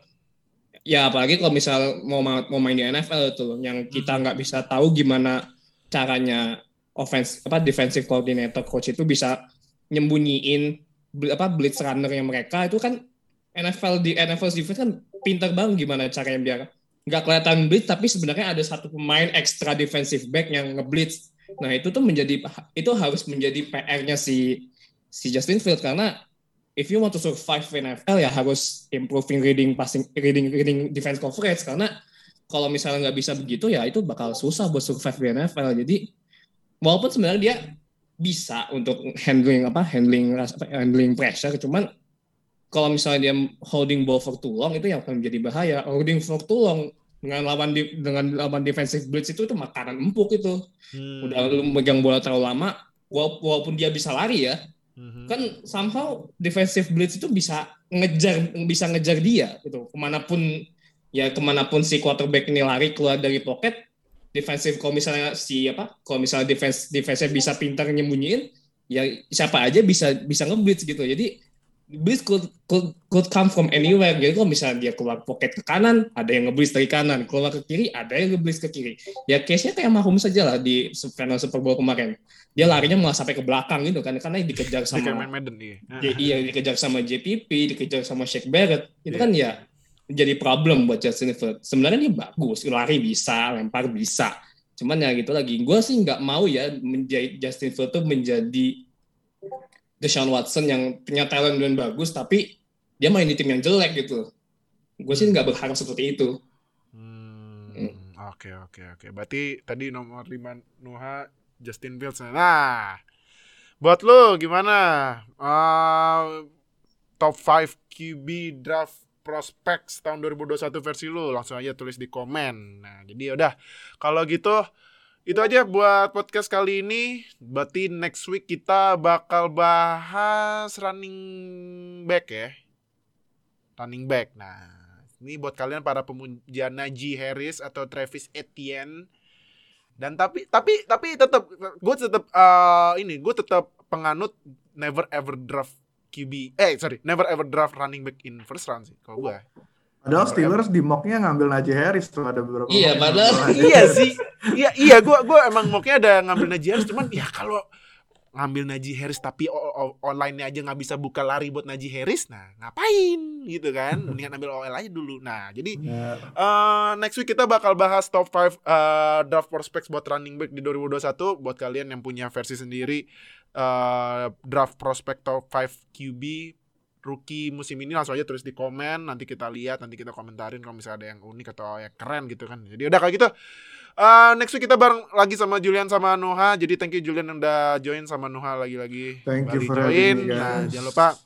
ya apalagi kalau misal mau ma- mau main di NFL itu yang kita nggak bisa tahu gimana caranya offense apa defensive coordinator coach itu bisa nyembunyiin apa blitz runnernya mereka itu kan NFL di NFL defense kan pintar banget gimana caranya biar nggak kelihatan blitz tapi sebenarnya ada satu pemain extra defensive back yang ngeblitz. Nah itu tuh menjadi itu harus menjadi PR-nya si si Justin Field karena if you want to survive in NFL ya harus improving reading passing reading reading defense coverage karena kalau misalnya nggak bisa begitu ya itu bakal susah buat survive di NFL jadi walaupun sebenarnya dia bisa untuk handling apa handling handling pressure cuman kalau misalnya dia holding ball for too long itu yang akan menjadi bahaya holding for too long dengan lawan di, dengan lawan defensive blitz itu itu makanan empuk itu Hmm. udah lu megang bola terlalu lama wala- walaupun dia bisa lari ya Mhm. kan somehow defensive blitz itu bisa ngejar bisa ngejar dia gitu ke mana pun ya ke mana pun si quarterback ini lari keluar dari pocket defensive kalau misalnya si apa kalau misalnya defense defense bisa pintar nyembunyiin ya siapa aja bisa bisa ngeblitz gitu jadi blitz could, could, could come from anywhere jadi kalau misalnya dia keluar pocket ke kanan ada yang ngeblitz dari kanan keluar ke kiri ada yang ngeblitz ke kiri ya case nya kayak Mahomes saja lah di final Super Bowl kemarin dia larinya malah sampai ke belakang gitu kan karena dikejar sama Madden iya. Iya dikejar sama JPP, dikejar sama Shaq Barrett. Itu Iya. kan ya jadi problem buat Justin Field. Sebenarnya dia bagus, lari bisa, lempar bisa. Cuman ya gitu lagi. Gue sih nggak mau ya menjadi Justin Field tuh menjadi Deshaun Watson yang punya talent dan bagus, tapi dia main di tim yang jelek gitu. Gue sih nggak berharap seperti itu. Hmm, Oke oke oke. Berarti tadi nomor 5 Nuha Justin Fields. Nah, buat lu gimana? Eh, top 5 QB draft prospects tahun 2021 versi lu langsung aja tulis di komen. Nah, jadi udah kalau gitu itu aja buat podcast kali ini. Berarti next week kita bakal bahas running back ya. Running back. Nah, ini buat kalian para pemuja Najee Harris atau Travis Etienne. Dan tapi tapi tapi tetap gue tetap uh, ini gue tetap penganut never ever draft QB eh sorry never ever draft running back in first round sih kalau gue Padahal Steelers di mocknya ngambil Najee Harris tuh ada beberapa. Iya, padahal iya sih. Iya iya gue gue emang mocknya ada ngambil Najee Harris cuman ya kalau ngambil Najee Harris tapi online-nya aja nggak bisa buka lari buat Najee Harris, nah ngapain gitu kan? Mendingan ambil OL aja dulu. Nah jadi uh, next week kita bakal bahas top 5 uh, draft prospects buat running back di 2021 buat kalian yang punya versi sendiri uh, draft prospect top 5 QB rookie musim ini langsung aja tulis di komen nanti kita lihat nanti kita komentarin kalau misalnya ada yang unik atau yang keren gitu kan. Jadi udah kayak gitu. Uh, next week kita bareng lagi sama Julian sama Noha. Jadi thank you Julian yang udah join sama Noha lagi-lagi. Thank you for join. Me, nah jangan lupa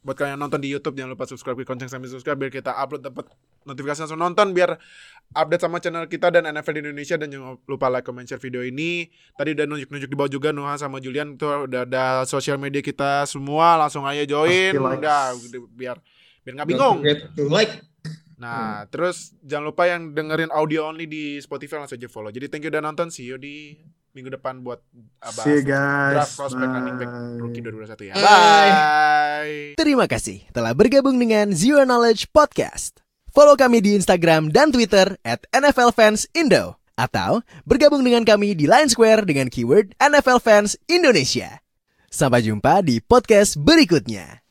buat kalian yang nonton di YouTube jangan lupa subscribe ke konten sambil subscribe biar kita upload dapat notifikasi langsung nonton biar update sama channel kita dan NFL di Indonesia. Dan jangan lupa like comment share video ini. Tadi udah nunjuk-nunjuk di bawah juga Nuha sama Julian. Itu udah ada sosial media kita semua. Langsung aja join. Udah biar biar nggak bingung. like. Nah, hmm. terus jangan lupa yang dengerin audio only di Spotify langsung aja follow. Jadi thank you udah nonton. See you di minggu depan buat bahas See you guys. draft prospect running back rookie 2021 ya. Bye. Bye. Terima kasih telah bergabung dengan Zero Knowledge Podcast. Follow kami di Instagram dan Twitter at NFL Fans Indo. Atau bergabung dengan kami di Line Square dengan keyword NFL Fans Indonesia. Sampai jumpa di podcast berikutnya.